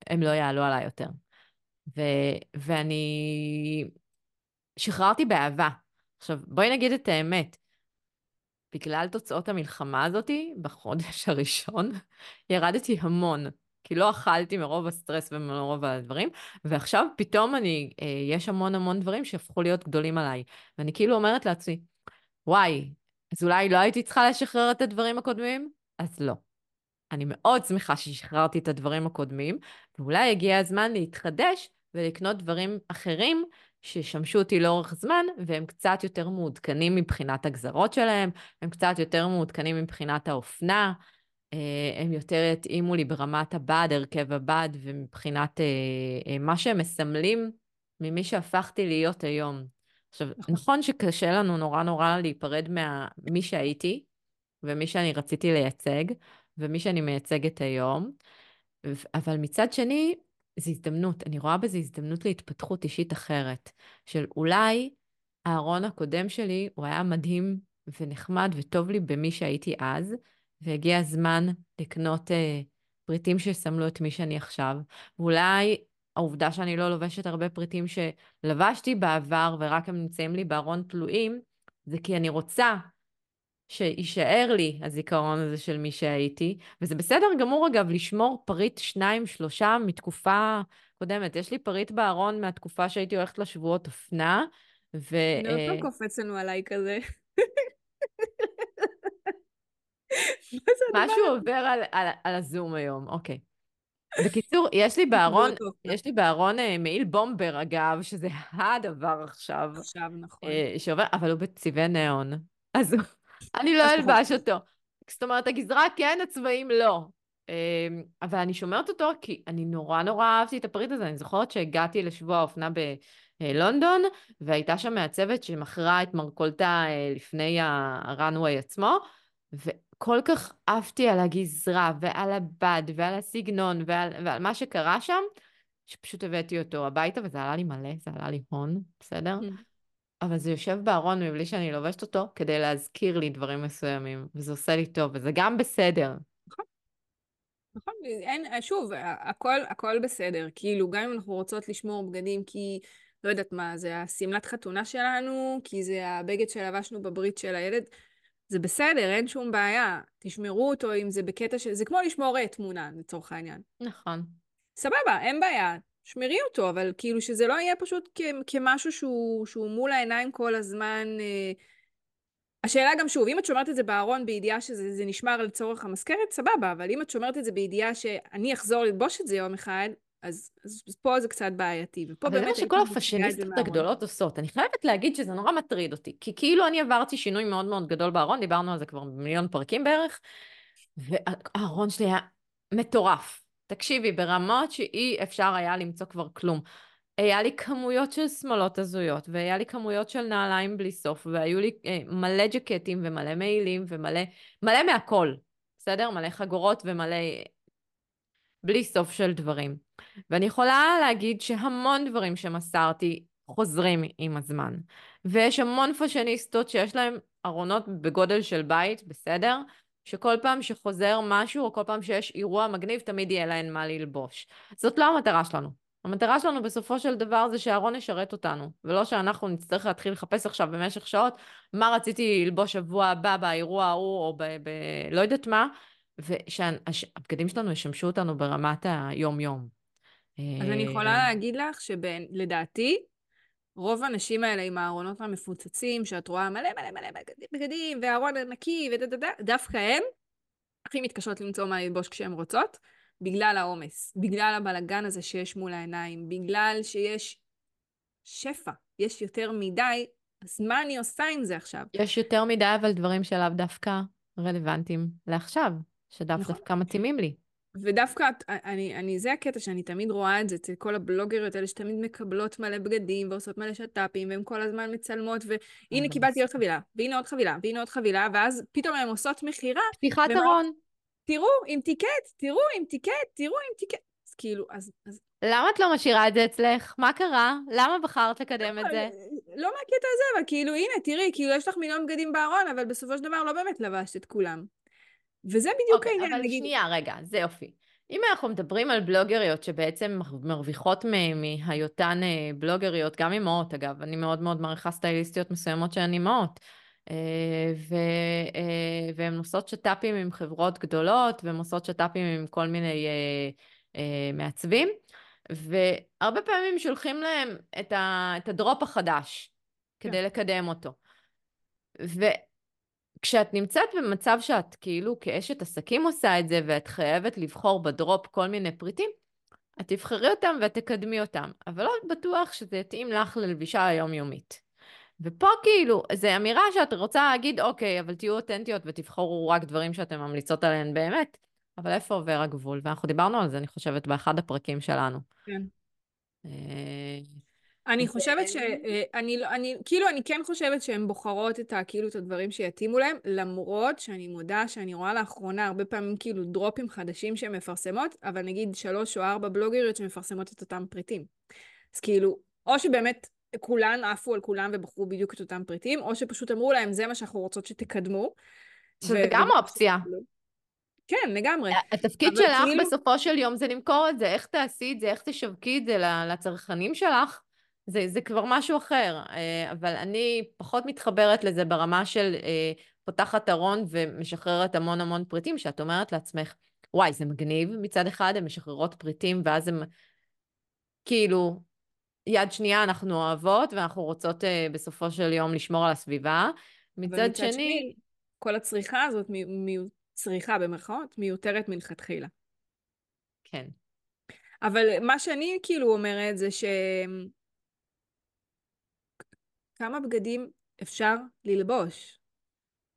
הם לא יעלו עליי יותר. ו- ואני שחררתי באהבה. עכשיו, בואי נגיד את האמת. בגלל תוצאות המלחמה הזאתי, בחודש הראשון, ירדתי המון. כי לא אכלתי מרוב הסטרס ומרוב הדברים, ועכשיו פתאום אני, אה, יש המון המון דברים שהפכו להיות גדולים עליי. ואני כאילו אומרת לעצמי, וואי, אז אולי לא הייתי צריכה לשחרר את הדברים הקודמים? אז לא. אני מאוד שמחה ששחררתי את הדברים הקודמים, ואולי הגיע הזמן להתחדש ולקנות דברים אחרים שישמשו אותי לאורך זמן, והם קצת יותר מעודכנים מבחינת הגזרות שלהם, הם קצת יותר מעודכנים מבחינת האופנה, אה, הם יותר יתאימו לי ברמת הבד, הרכב הבד, ומבחינת אה, אה, מה שהם מסמלים ממי שהפכתי להיות היום. עכשיו, נכון. נכון שקשה לנו נורא נורא להיפרד ממי שהייתי, ומי שאני רציתי לייצג, ומי שאני מייצגת היום, אבל מצד שני, זו הזדמנות, אני רואה בזה הזדמנות להתפתחות אישית אחרת, של אולי הארון הקודם שלי, הוא היה מדהים ונחמד וטוב לי במי שהייתי אז, והגיע הזמן לקנות אה, פריטים שיסמלו את מי שאני עכשיו, ואולי העובדה שאני לא לובשת הרבה פריטים שלבשתי בעבר ורק הם נמצאים לי בארון תלויים, זה כי אני רוצה שיישאר לי הזיכרון הזה של מי שהייתי, וזה בסדר גמור אגב לשמור פריט שניים, שלושה מתקופה קודמת. יש לי פריט בארון מהתקופה שהייתי הולכת לשבועות אופנה, ו... אני עוד פעם קופץ לנו עליי כזה. זה משהו עובר על, על, על הזום היום, אוקיי. בקיצור, יש לי בארון, אופנה. יש לי בארון אה, מעיל בומבר אגב, שזה הדבר עכשיו, עכשיו, נכון. אה, שעובר, אבל הוא בצבעי ניאון. אז הוא- אני לא. אלבש אותו. זאת אומרת, הגזרה כן, הצבעים לא. אה, אבל אני שומרת אותו כי אני נורא נורא אהבתי את הפריט הזה. אני זוכרת שהגעתי לשבוע האופנה בלונדון, והייתה שם מעצבת שמכרה את מרכולתה אה, לפני הראנוויי עצמו, וכל כך עפתי על הגזרה ועל הבד ועל הסגנון ועל, ועל מה שקרה שם, שפשוט הבאתי אותו הביתה, וזה עלה לי מלא, זה עלה לי הון, בסדר? אבל זה יושב בארון מבלי שאני לובשת אותו, כדי להזכיר לי דברים מסוימים, וזה עושה לי טוב, וזה גם בסדר. נכון, אין, שוב, הכל, הכל בסדר. כאילו, גם אם אנחנו רוצות לשמור בגדים כי, לא יודעת מה, זה השמלת חתונה שלנו, כי זה הבגד שלבשנו בברית של הילד, זה בסדר, אין שום בעיה. תשמרו אותו אם זה בקטע של... זה כמו לשמור אה, תמונה, לצורך העניין. נכון. סבבה, אין בעיה. שמרי אותו, אבל כאילו שזה לא יהיה פשוט כ- כמשהו שהוא, שהוא מול העיניים כל הזמן. אה... השאלה גם שוב, אם את שומרת את זה בארון בידיעה שזה נשמר לצורך המזכרת, סבבה, אבל אם את שומרת את זה בידיעה שאני אחזור ללבוש את זה יום אחד, אז, אז פה זה קצת בעייתי. ופה אבל זה מה שכל הפאשיניסטות הגדולות עושות. אני חייבת להגיד שזה נורא מטריד אותי, כי כאילו אני עברתי שינוי מאוד מאוד גדול בארון, דיברנו על זה כבר במיליון פרקים בערך, והארון שלי היה מטורף. תקשיבי, ברמות שאי אפשר היה למצוא כבר כלום. היה לי כמויות של שמאלות הזויות, והיה לי כמויות של נעליים בלי סוף, והיו לי אה, מלא ג'קטים ומלא מעילים ומלא, מלא מהכל, בסדר? מלא חגורות ומלא בלי סוף של דברים. ואני יכולה להגיד שהמון דברים שמסרתי חוזרים עם הזמן. ויש המון פאשיניסטות שיש להם ארונות בגודל של בית, בסדר? שכל פעם שחוזר משהו, או כל פעם שיש אירוע מגניב, תמיד יהיה להן מה ללבוש. זאת לא המטרה שלנו. המטרה שלנו בסופו של דבר זה שהארון ישרת אותנו, ולא שאנחנו נצטרך להתחיל לחפש עכשיו במשך שעות מה רציתי ללבוש שבוע הבא באירוע ההוא, או ב... ב... לא יודעת מה, ושהבגדים שלנו ישמשו אותנו ברמת היום-יום. אז אני יכולה אה, להגיד לך שלדעתי, רוב הנשים האלה עם הארונות המפוצצים, שאת רואה מלא מלא מלא בגדים, והארון נקי, ודדדה, דווקא הן הכי מתקשות למצוא מה ללבוש כשהן רוצות, בגלל העומס, בגלל הבלגן הזה שיש מול העיניים, בגלל שיש שפע, יש יותר מדי, אז מה אני עושה עם זה עכשיו? יש יותר מדי, אבל דברים שלאו דווקא רלוונטיים לעכשיו, שדווקא נכון. מתאימים לי. ודווקא, אני, אני, זה הקטע שאני תמיד רואה את זה אצל כל הבלוגריות האלה שתמיד מקבלות מלא בגדים ועושות מלא שת"פים, והן כל הזמן מצלמות, והנה קיבלתי עוד חבילה, והנה עוד חבילה, והנה עוד חבילה, ואז פתאום הן עושות מכירה. פתיחת ארון. תראו עם ticket, תראו עם ticket, תראו עם ticket. אז כאילו, אז, אז... למה את לא משאירה את זה אצלך? מה קרה? למה בחרת לקדם את זה? לא מהקטע הזה, אבל כאילו, הנה, תראי, כאילו, יש לך מיליון בגדים בארון, אבל בסופו של דבר לא באמת לבשת את כולם. וזה בדיוק okay, אוקיי, העניין, אבל נגיד... שנייה, רגע, זה יופי. אם אנחנו מדברים על בלוגריות שבעצם מרוויחות מהיותן אה, בלוגריות, גם אימהות אגב, אני מאוד מאוד מעריכה סטייליסטיות מסוימות שהן אימהות, אה, אה, והן עושות שת"פים עם חברות גדולות, והן עושות שת"פים עם כל מיני מעצבים, והרבה פעמים שולחים להם את הדרופ החדש כדי כן. לקדם אותו. כשאת נמצאת במצב שאת כאילו כאשת עסקים עושה את זה ואת חייבת לבחור בדרופ כל מיני פריטים, את תבחרי אותם ואת תקדמי אותם, אבל לא בטוח שזה יתאים לך ללבישה היומיומית. ופה כאילו, זו אמירה שאת רוצה להגיד, אוקיי, אבל תהיו אותנטיות ותבחרו רק דברים שאתן ממליצות עליהן באמת, אבל איפה עובר הגבול? ואנחנו דיברנו על זה, אני חושבת, באחד הפרקים שלנו. כן. אני חושבת ש... אה, אני, לא, אני, כאילו, אני כן חושבת שהן בוחרות את ה... כאילו, את הדברים שיתאימו להן, למרות שאני מודה שאני רואה לאחרונה הרבה פעמים כאילו דרופים חדשים שהן מפרסמות, אבל נגיד שלוש או ארבע בלוגריות שמפרסמות את אותם פריטים. אז כאילו, או שבאמת כולן עפו על כולם ובחרו בדיוק את אותם פריטים, או שפשוט אמרו להם, זה מה שאנחנו רוצות שתקדמו. שזה ו... גם אופציה. כן, לגמרי. התפקיד שלך כאילו... בסופו של יום זה למכור את זה, איך תעשי את זה, איך תשווקי את זה לצרכנים שלך. זה, זה כבר משהו אחר, אה, אבל אני פחות מתחברת לזה ברמה של אה, פותחת ארון ומשחררת המון המון פריטים, שאת אומרת לעצמך, וואי, זה מגניב מצד אחד, הן משחררות פריטים, ואז הן כאילו, יד שנייה אנחנו אוהבות, ואנחנו רוצות אה, בסופו של יום לשמור על הסביבה. מצד שני... שני... כל הצריכה הזאת, מ- מ- צריכה במרכאות, מיותרת מלכתחילה. כן. אבל מה שאני כאילו אומרת זה ש... כמה בגדים אפשר ללבוש?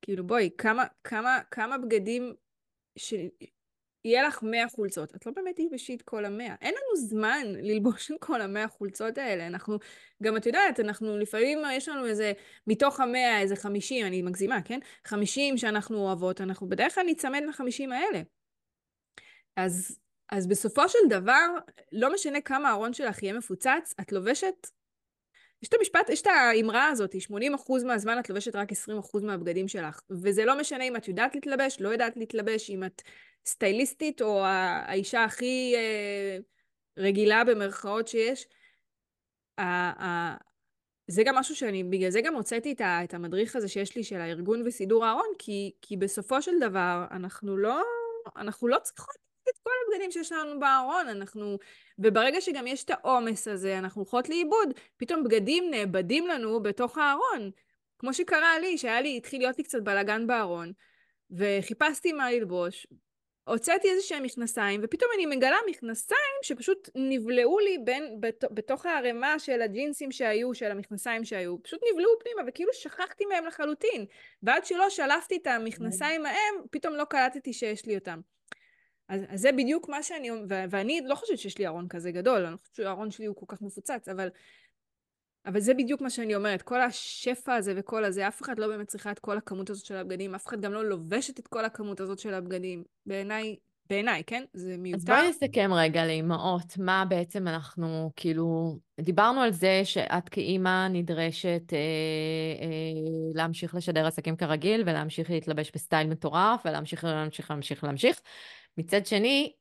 כאילו בואי, כמה, כמה, כמה בגדים שיהיה לך 100 חולצות. את לא באמת תלבשי את כל המאה. אין לנו זמן ללבוש את כל המאה חולצות האלה. אנחנו, גם את יודעת, אנחנו לפעמים, יש לנו איזה, מתוך המאה, איזה 50, אני מגזימה, כן? 50 שאנחנו אוהבות, אנחנו בדרך כלל ניצמד ל-50 האלה. אז, אז בסופו של דבר, לא משנה כמה הארון שלך יהיה מפוצץ, את לובשת יש את המשפט, יש את האמרה הזאת, 80% מהזמן את לובשת רק 20% מהבגדים שלך. וזה לא משנה אם את יודעת להתלבש, לא יודעת להתלבש, אם את סטייליסטית או האישה הכי אה, רגילה במרכאות שיש. ה- ה- זה גם משהו שאני, בגלל זה גם הוצאתי את, ה, את המדריך הזה שיש לי של הארגון וסידור הארון, כי, כי בסופו של דבר אנחנו לא, אנחנו לא צריכות את כל הבגדים שיש לנו בארון, אנחנו... וברגע שגם יש את העומס הזה, אנחנו הולכות לאיבוד, פתאום בגדים נאבדים לנו בתוך הארון. כמו שקרה לי, שהיה לי, התחיל להיות לי קצת בלאגן בארון, וחיפשתי מה ללבוש, הוצאתי איזה שהם מכנסיים, ופתאום אני מגלה מכנסיים שפשוט נבלעו לי בין, בת, בתוך הערימה של הג'ינסים שהיו, של המכנסיים שהיו, פשוט נבלעו פנימה, וכאילו שכחתי מהם לחלוטין. ועד שלא שלפתי את המכנסיים ההם, פתאום לא קלטתי שיש לי אותם. אז, אז זה בדיוק מה שאני, ו- ואני לא חושבת שיש לי ארון כזה גדול, אני חושבת שהארון שלי הוא כל כך מפוצץ, אבל, אבל זה בדיוק מה שאני אומרת, כל השפע הזה וכל הזה, אף אחד לא באמת צריכה את כל הכמות הזאת של הבגדים, אף אחד גם לא לובשת את כל הכמות הזאת של הבגדים. בעיניי, בעיניי, כן? זה מיותר. אז בואי נסכם רגע לאימהות, מה בעצם אנחנו, כאילו, דיברנו על זה שאת כאימא נדרשת אה, אה, להמשיך לשדר עסקים כרגיל, ולהמשיך להתלבש בסטייל מטורף, ולהמשיך להמשיך להמשיך להמשיך. מצד שני,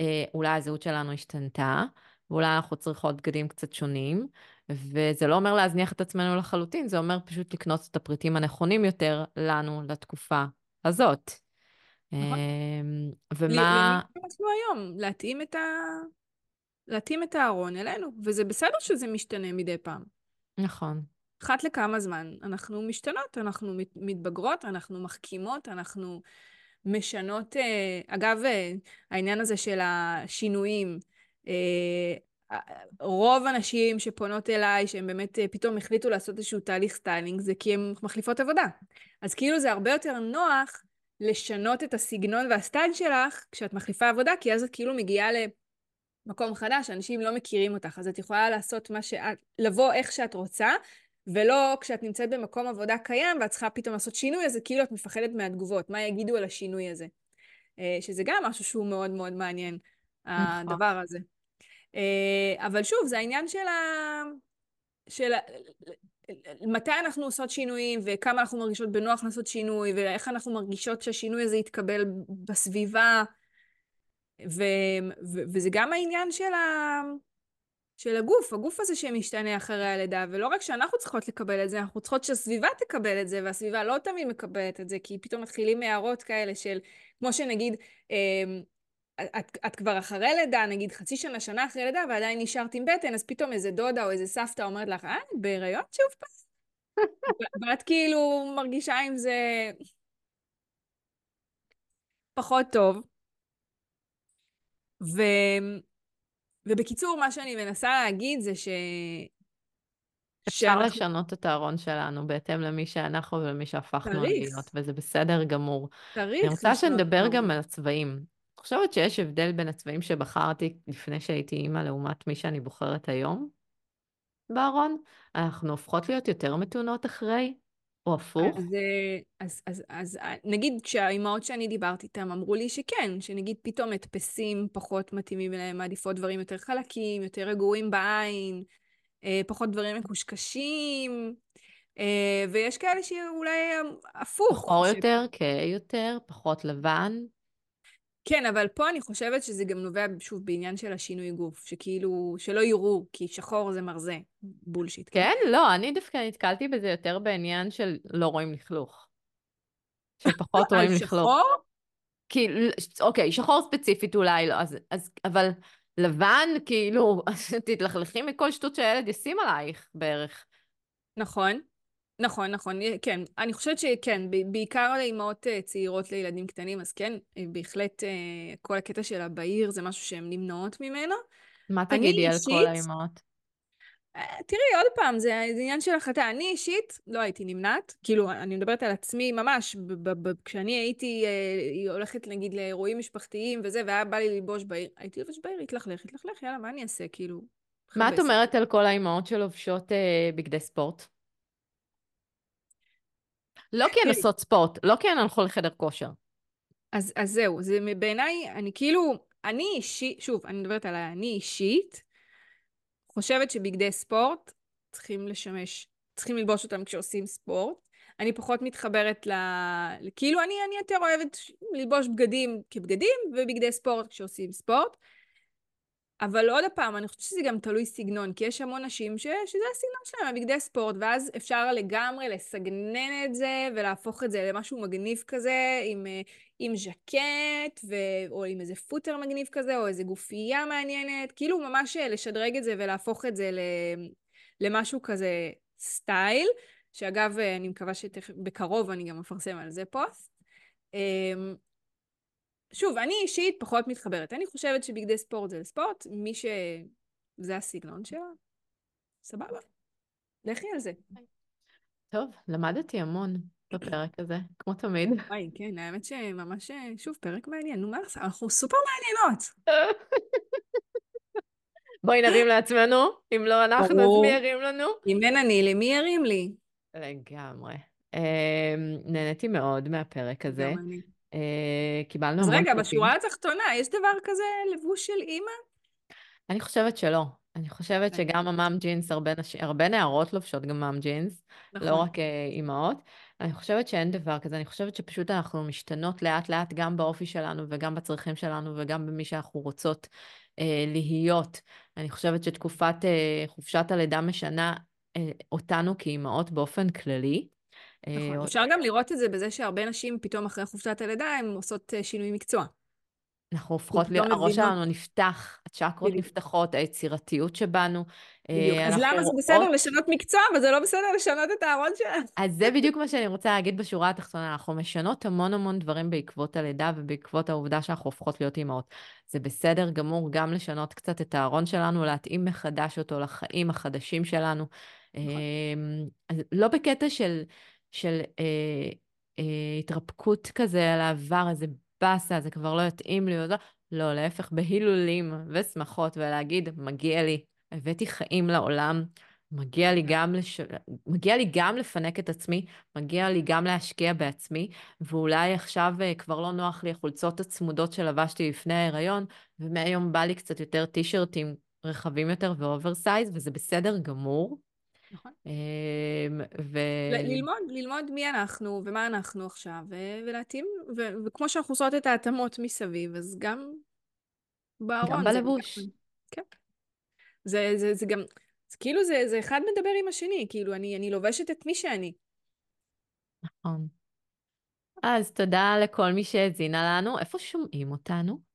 אה, אולי הזהות שלנו השתנתה, ואולי אנחנו צריכות בגדים קצת שונים, וזה לא אומר להזניח את עצמנו לחלוטין, זה אומר פשוט לקנות את הפריטים הנכונים יותר לנו לתקופה הזאת. נכון. אמ, ומה... אנחנו היום? להתאים את ה... להתאים את הארון אלינו, וזה בסדר שזה משתנה מדי פעם. נכון. אחת לכמה זמן אנחנו משתנות, אנחנו מתבגרות, אנחנו מחכימות, אנחנו משנות, אה, אגב, אה, העניין הזה של השינויים, אה, רוב הנשים שפונות אליי, שהן באמת פתאום החליטו לעשות איזשהו תהליך סטיילינג, זה כי הן מחליפות עבודה. אז כאילו זה הרבה יותר נוח לשנות את הסגנון והסטייל שלך כשאת מחליפה עבודה, כי אז את כאילו מגיעה למקום חדש, אנשים לא מכירים אותך, אז את יכולה לעשות מה שאת, לבוא איך שאת רוצה, ולא כשאת נמצאת במקום עבודה קיים ואת צריכה פתאום לעשות שינוי, אז כאילו את מפחדת מהתגובות, מה יגידו על השינוי הזה. אה, שזה גם משהו שהוא מאוד מאוד מעניין, נכון. הדבר הזה. אה, אבל שוב, זה העניין של ה... של. מתי אנחנו עושות שינויים וכמה אנחנו מרגישות בנוח לעשות שינוי ואיך אנחנו מרגישות שהשינוי הזה יתקבל בסביבה. ו... ו... וזה גם העניין של ה... של הגוף, הגוף הזה שמשתנה אחרי הלידה, ולא רק שאנחנו צריכות לקבל את זה, אנחנו צריכות שהסביבה תקבל את זה, והסביבה לא תמיד מקבלת את זה, כי פתאום מתחילים הערות כאלה של, כמו שנגיד, אמ, את, את כבר אחרי לידה, נגיד חצי שנה, שנה אחרי לידה, ועדיין נשארת עם בטן, אז פתאום איזה דודה או איזה סבתא אומרת לך, אה, בהיריון שוב פעם? ואת כאילו מרגישה עם זה פחות טוב. ו... ובקיצור, מה שאני מנסה להגיד זה ש... אפשר שאנחנו... לשנות את הארון שלנו בהתאם למי שאנחנו ולמי שהפכנו להיות, וזה בסדר גמור. צריך. אני רוצה שנדבר גם על הצבעים. חושבת שיש הבדל בין הצבעים שבחרתי לפני שהייתי אימא לעומת מי שאני בוחרת היום בארון? אנחנו הופכות להיות יותר מתונות אחרי? או הפוך? אז, אה, אז, אז, אז אה, נגיד כשהאימהות שאני דיברתי איתן אמרו לי שכן, שנגיד פתאום הדפסים פחות מתאימים אליהם, מעדיפות דברים יותר חלקים, יותר רגועים בעין, אה, פחות דברים מקושקשים, ויש כאלה שאולי הפוך. שחור ש... יותר, כהה יותר, פחות לבן. כן, אבל פה אני חושבת שזה גם נובע, שוב, בעניין של השינוי גוף, שכאילו, שלא יראו, כי שחור זה מרזה, בולשיט. כן? כן? לא, אני דווקא נתקלתי בזה יותר בעניין של לא רואים לכלוך. שפחות רואים לכלוך. על שחור? כי, אוקיי, שחור ספציפית אולי לא, אז, אז אבל לבן, כאילו, תתלכלכי מכל שטות שהילד ישים עלייך בערך. נכון. נכון, נכון, כן. אני חושבת שכן, בעיקר לאימהות אה, צעירות לילדים קטנים, אז כן, אה, בהחלט אה, כל הקטע של הבהיר זה משהו שהן נמנעות ממנו. מה תגידי על כל האימהות? תראי, עוד פעם, זה, זה עניין של החלטה. אני אישית לא הייתי נמנעת, כאילו, אני מדברת על עצמי ממש, כשאני הייתי אה, הולכת נגיד לאירועים משפחתיים וזה, והיה בא לי ללבוש בעיר, הייתי לובש בעיר, התלכלך, התלכלך, יאללה, מה אני אעשה, כאילו? מה את אומרת על כל האימהות שלובשות אה, בגדי ספורט? לא כי הן עושות ספורט, לא כי הן הלכו לחדר כושר. אז, אז זהו, זה בעיניי, אני כאילו, אני אישית, שוב, אני מדברת על אני אישית, חושבת שבגדי ספורט צריכים לשמש, צריכים ללבוש אותם כשעושים ספורט. אני פחות מתחברת ל... כאילו, אני, אני יותר אוהבת ללבוש בגדים כבגדים ובגדי ספורט כשעושים ספורט. אבל עוד פעם, אני חושבת שזה גם תלוי סגנון, כי יש המון נשים ש... שזה הסגנון שלהם, הבגדי ספורט, ואז אפשר לגמרי לסגנן את זה ולהפוך את זה למשהו מגניב כזה, עם, אה, עם ז'קט, ו... או עם איזה פוטר מגניב כזה, או איזה גופייה מעניינת, כאילו ממש אה, לשדרג את זה ולהפוך את זה ל... למשהו כזה סטייל, שאגב, אה, אני מקווה שבקרוב אני גם אפרסם על זה פוסט. שוב, אני אישית פחות מתחברת. אני חושבת שבגדי ספורט זה לספורט, מי שזה הסגנון שלה, סבבה. לכי על זה. טוב, למדתי המון בפרק הזה, כמו תמיד. וואי, כן, האמת שממש, שוב, פרק מעניין. נו, מה לעשות? אנחנו סופר מעניינות. בואי נרים לעצמנו, אם לא אנחנו, אז מי ירים לנו? אם אין אני, למי ירים לי? לגמרי. אמ, נהניתי מאוד מהפרק הזה. גם אני. אה, קיבלנו. אז רגע, בשורה התחתונה, יש דבר כזה לבוש של אימא? אני חושבת שלא. אני חושבת שגם המאם ג'ינס, הרבה, נש... הרבה נערות לובשות גם מאם ג'ינס, לא נכון. לא רק אה, אימהות. אני חושבת שאין דבר כזה, אני חושבת שפשוט אנחנו משתנות לאט לאט גם באופי שלנו וגם בצרכים שלנו וגם במי שאנחנו רוצות אה, להיות. אני חושבת שתקופת אה, חופשת הלידה משנה אה, אותנו כאימהות באופן כללי. נכון, אה, אפשר גם לראות את זה בזה שהרבה נשים פתאום אחרי חופשת הלידה הן עושות אה, שינוי מקצוע. אנחנו הופכות להיות, הראש שלנו נפתח, הצ'קרות נפתחות, היצירתיות שבנו. בדיוק, אז למה זה בסדר לשנות מקצוע, אבל זה לא בסדר לשנות את הארון שלנו? אז זה בדיוק מה שאני רוצה להגיד בשורה התחתונה, אנחנו משנות המון המון דברים בעקבות הלידה ובעקבות העובדה שאנחנו הופכות להיות אימהות. זה בסדר גמור גם לשנות קצת את הארון שלנו, להתאים מחדש אותו לחיים החדשים שלנו. נכון. לא בקטע של... של אה, אה, התרפקות כזה על העבר, איזה באסה, זה כבר לא יתאים לי, או לא, לא, להפך, בהילולים ושמחות, ולהגיד, מגיע לי, הבאתי חיים לעולם, מגיע לי גם, לש... מגיע לי גם לפנק את עצמי, מגיע לי גם להשקיע בעצמי, ואולי עכשיו אה, כבר לא נוח לי החולצות הצמודות שלבשתי לפני ההיריון, ומהיום בא לי קצת יותר טישרטים רחבים יותר ו oversize, וזה בסדר גמור. נכון. אמ, ו... ללמוד, ללמוד מי אנחנו ומה אנחנו עכשיו, ולהתאים, ו- וכמו שאנחנו עושות את ההתאמות מסביב, אז גם בארון. גם בלבוש. כן. זה, זה, זה גם, זה כאילו זה, זה אחד מדבר עם השני, כאילו אני, אני לובשת את מי שאני. נכון. אז תודה לכל מי שהאזינה לנו. איפה שומעים אותנו?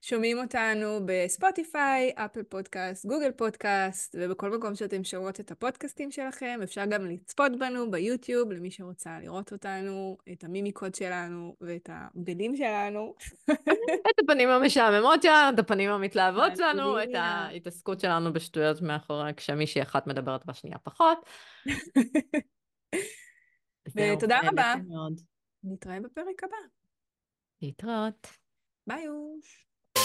שומעים אותנו בספוטיפיי, אפל פודקאסט, גוגל פודקאסט, ובכל מקום שאתם שומעות את הפודקאסטים שלכם. אפשר גם לצפות בנו ביוטיוב, למי שרוצה לראות אותנו, את המימיקות שלנו ואת הבגדים שלנו. את הפנים המשעממות שלנו, את הפנים המתלהבות שלנו, את ההתעסקות שלנו בשטויות מאחורי, כשמישהי אחת מדברת בשנייה פחות. ותודה רבה. נתראה בפרק הבא. להתראות. ביי אוש.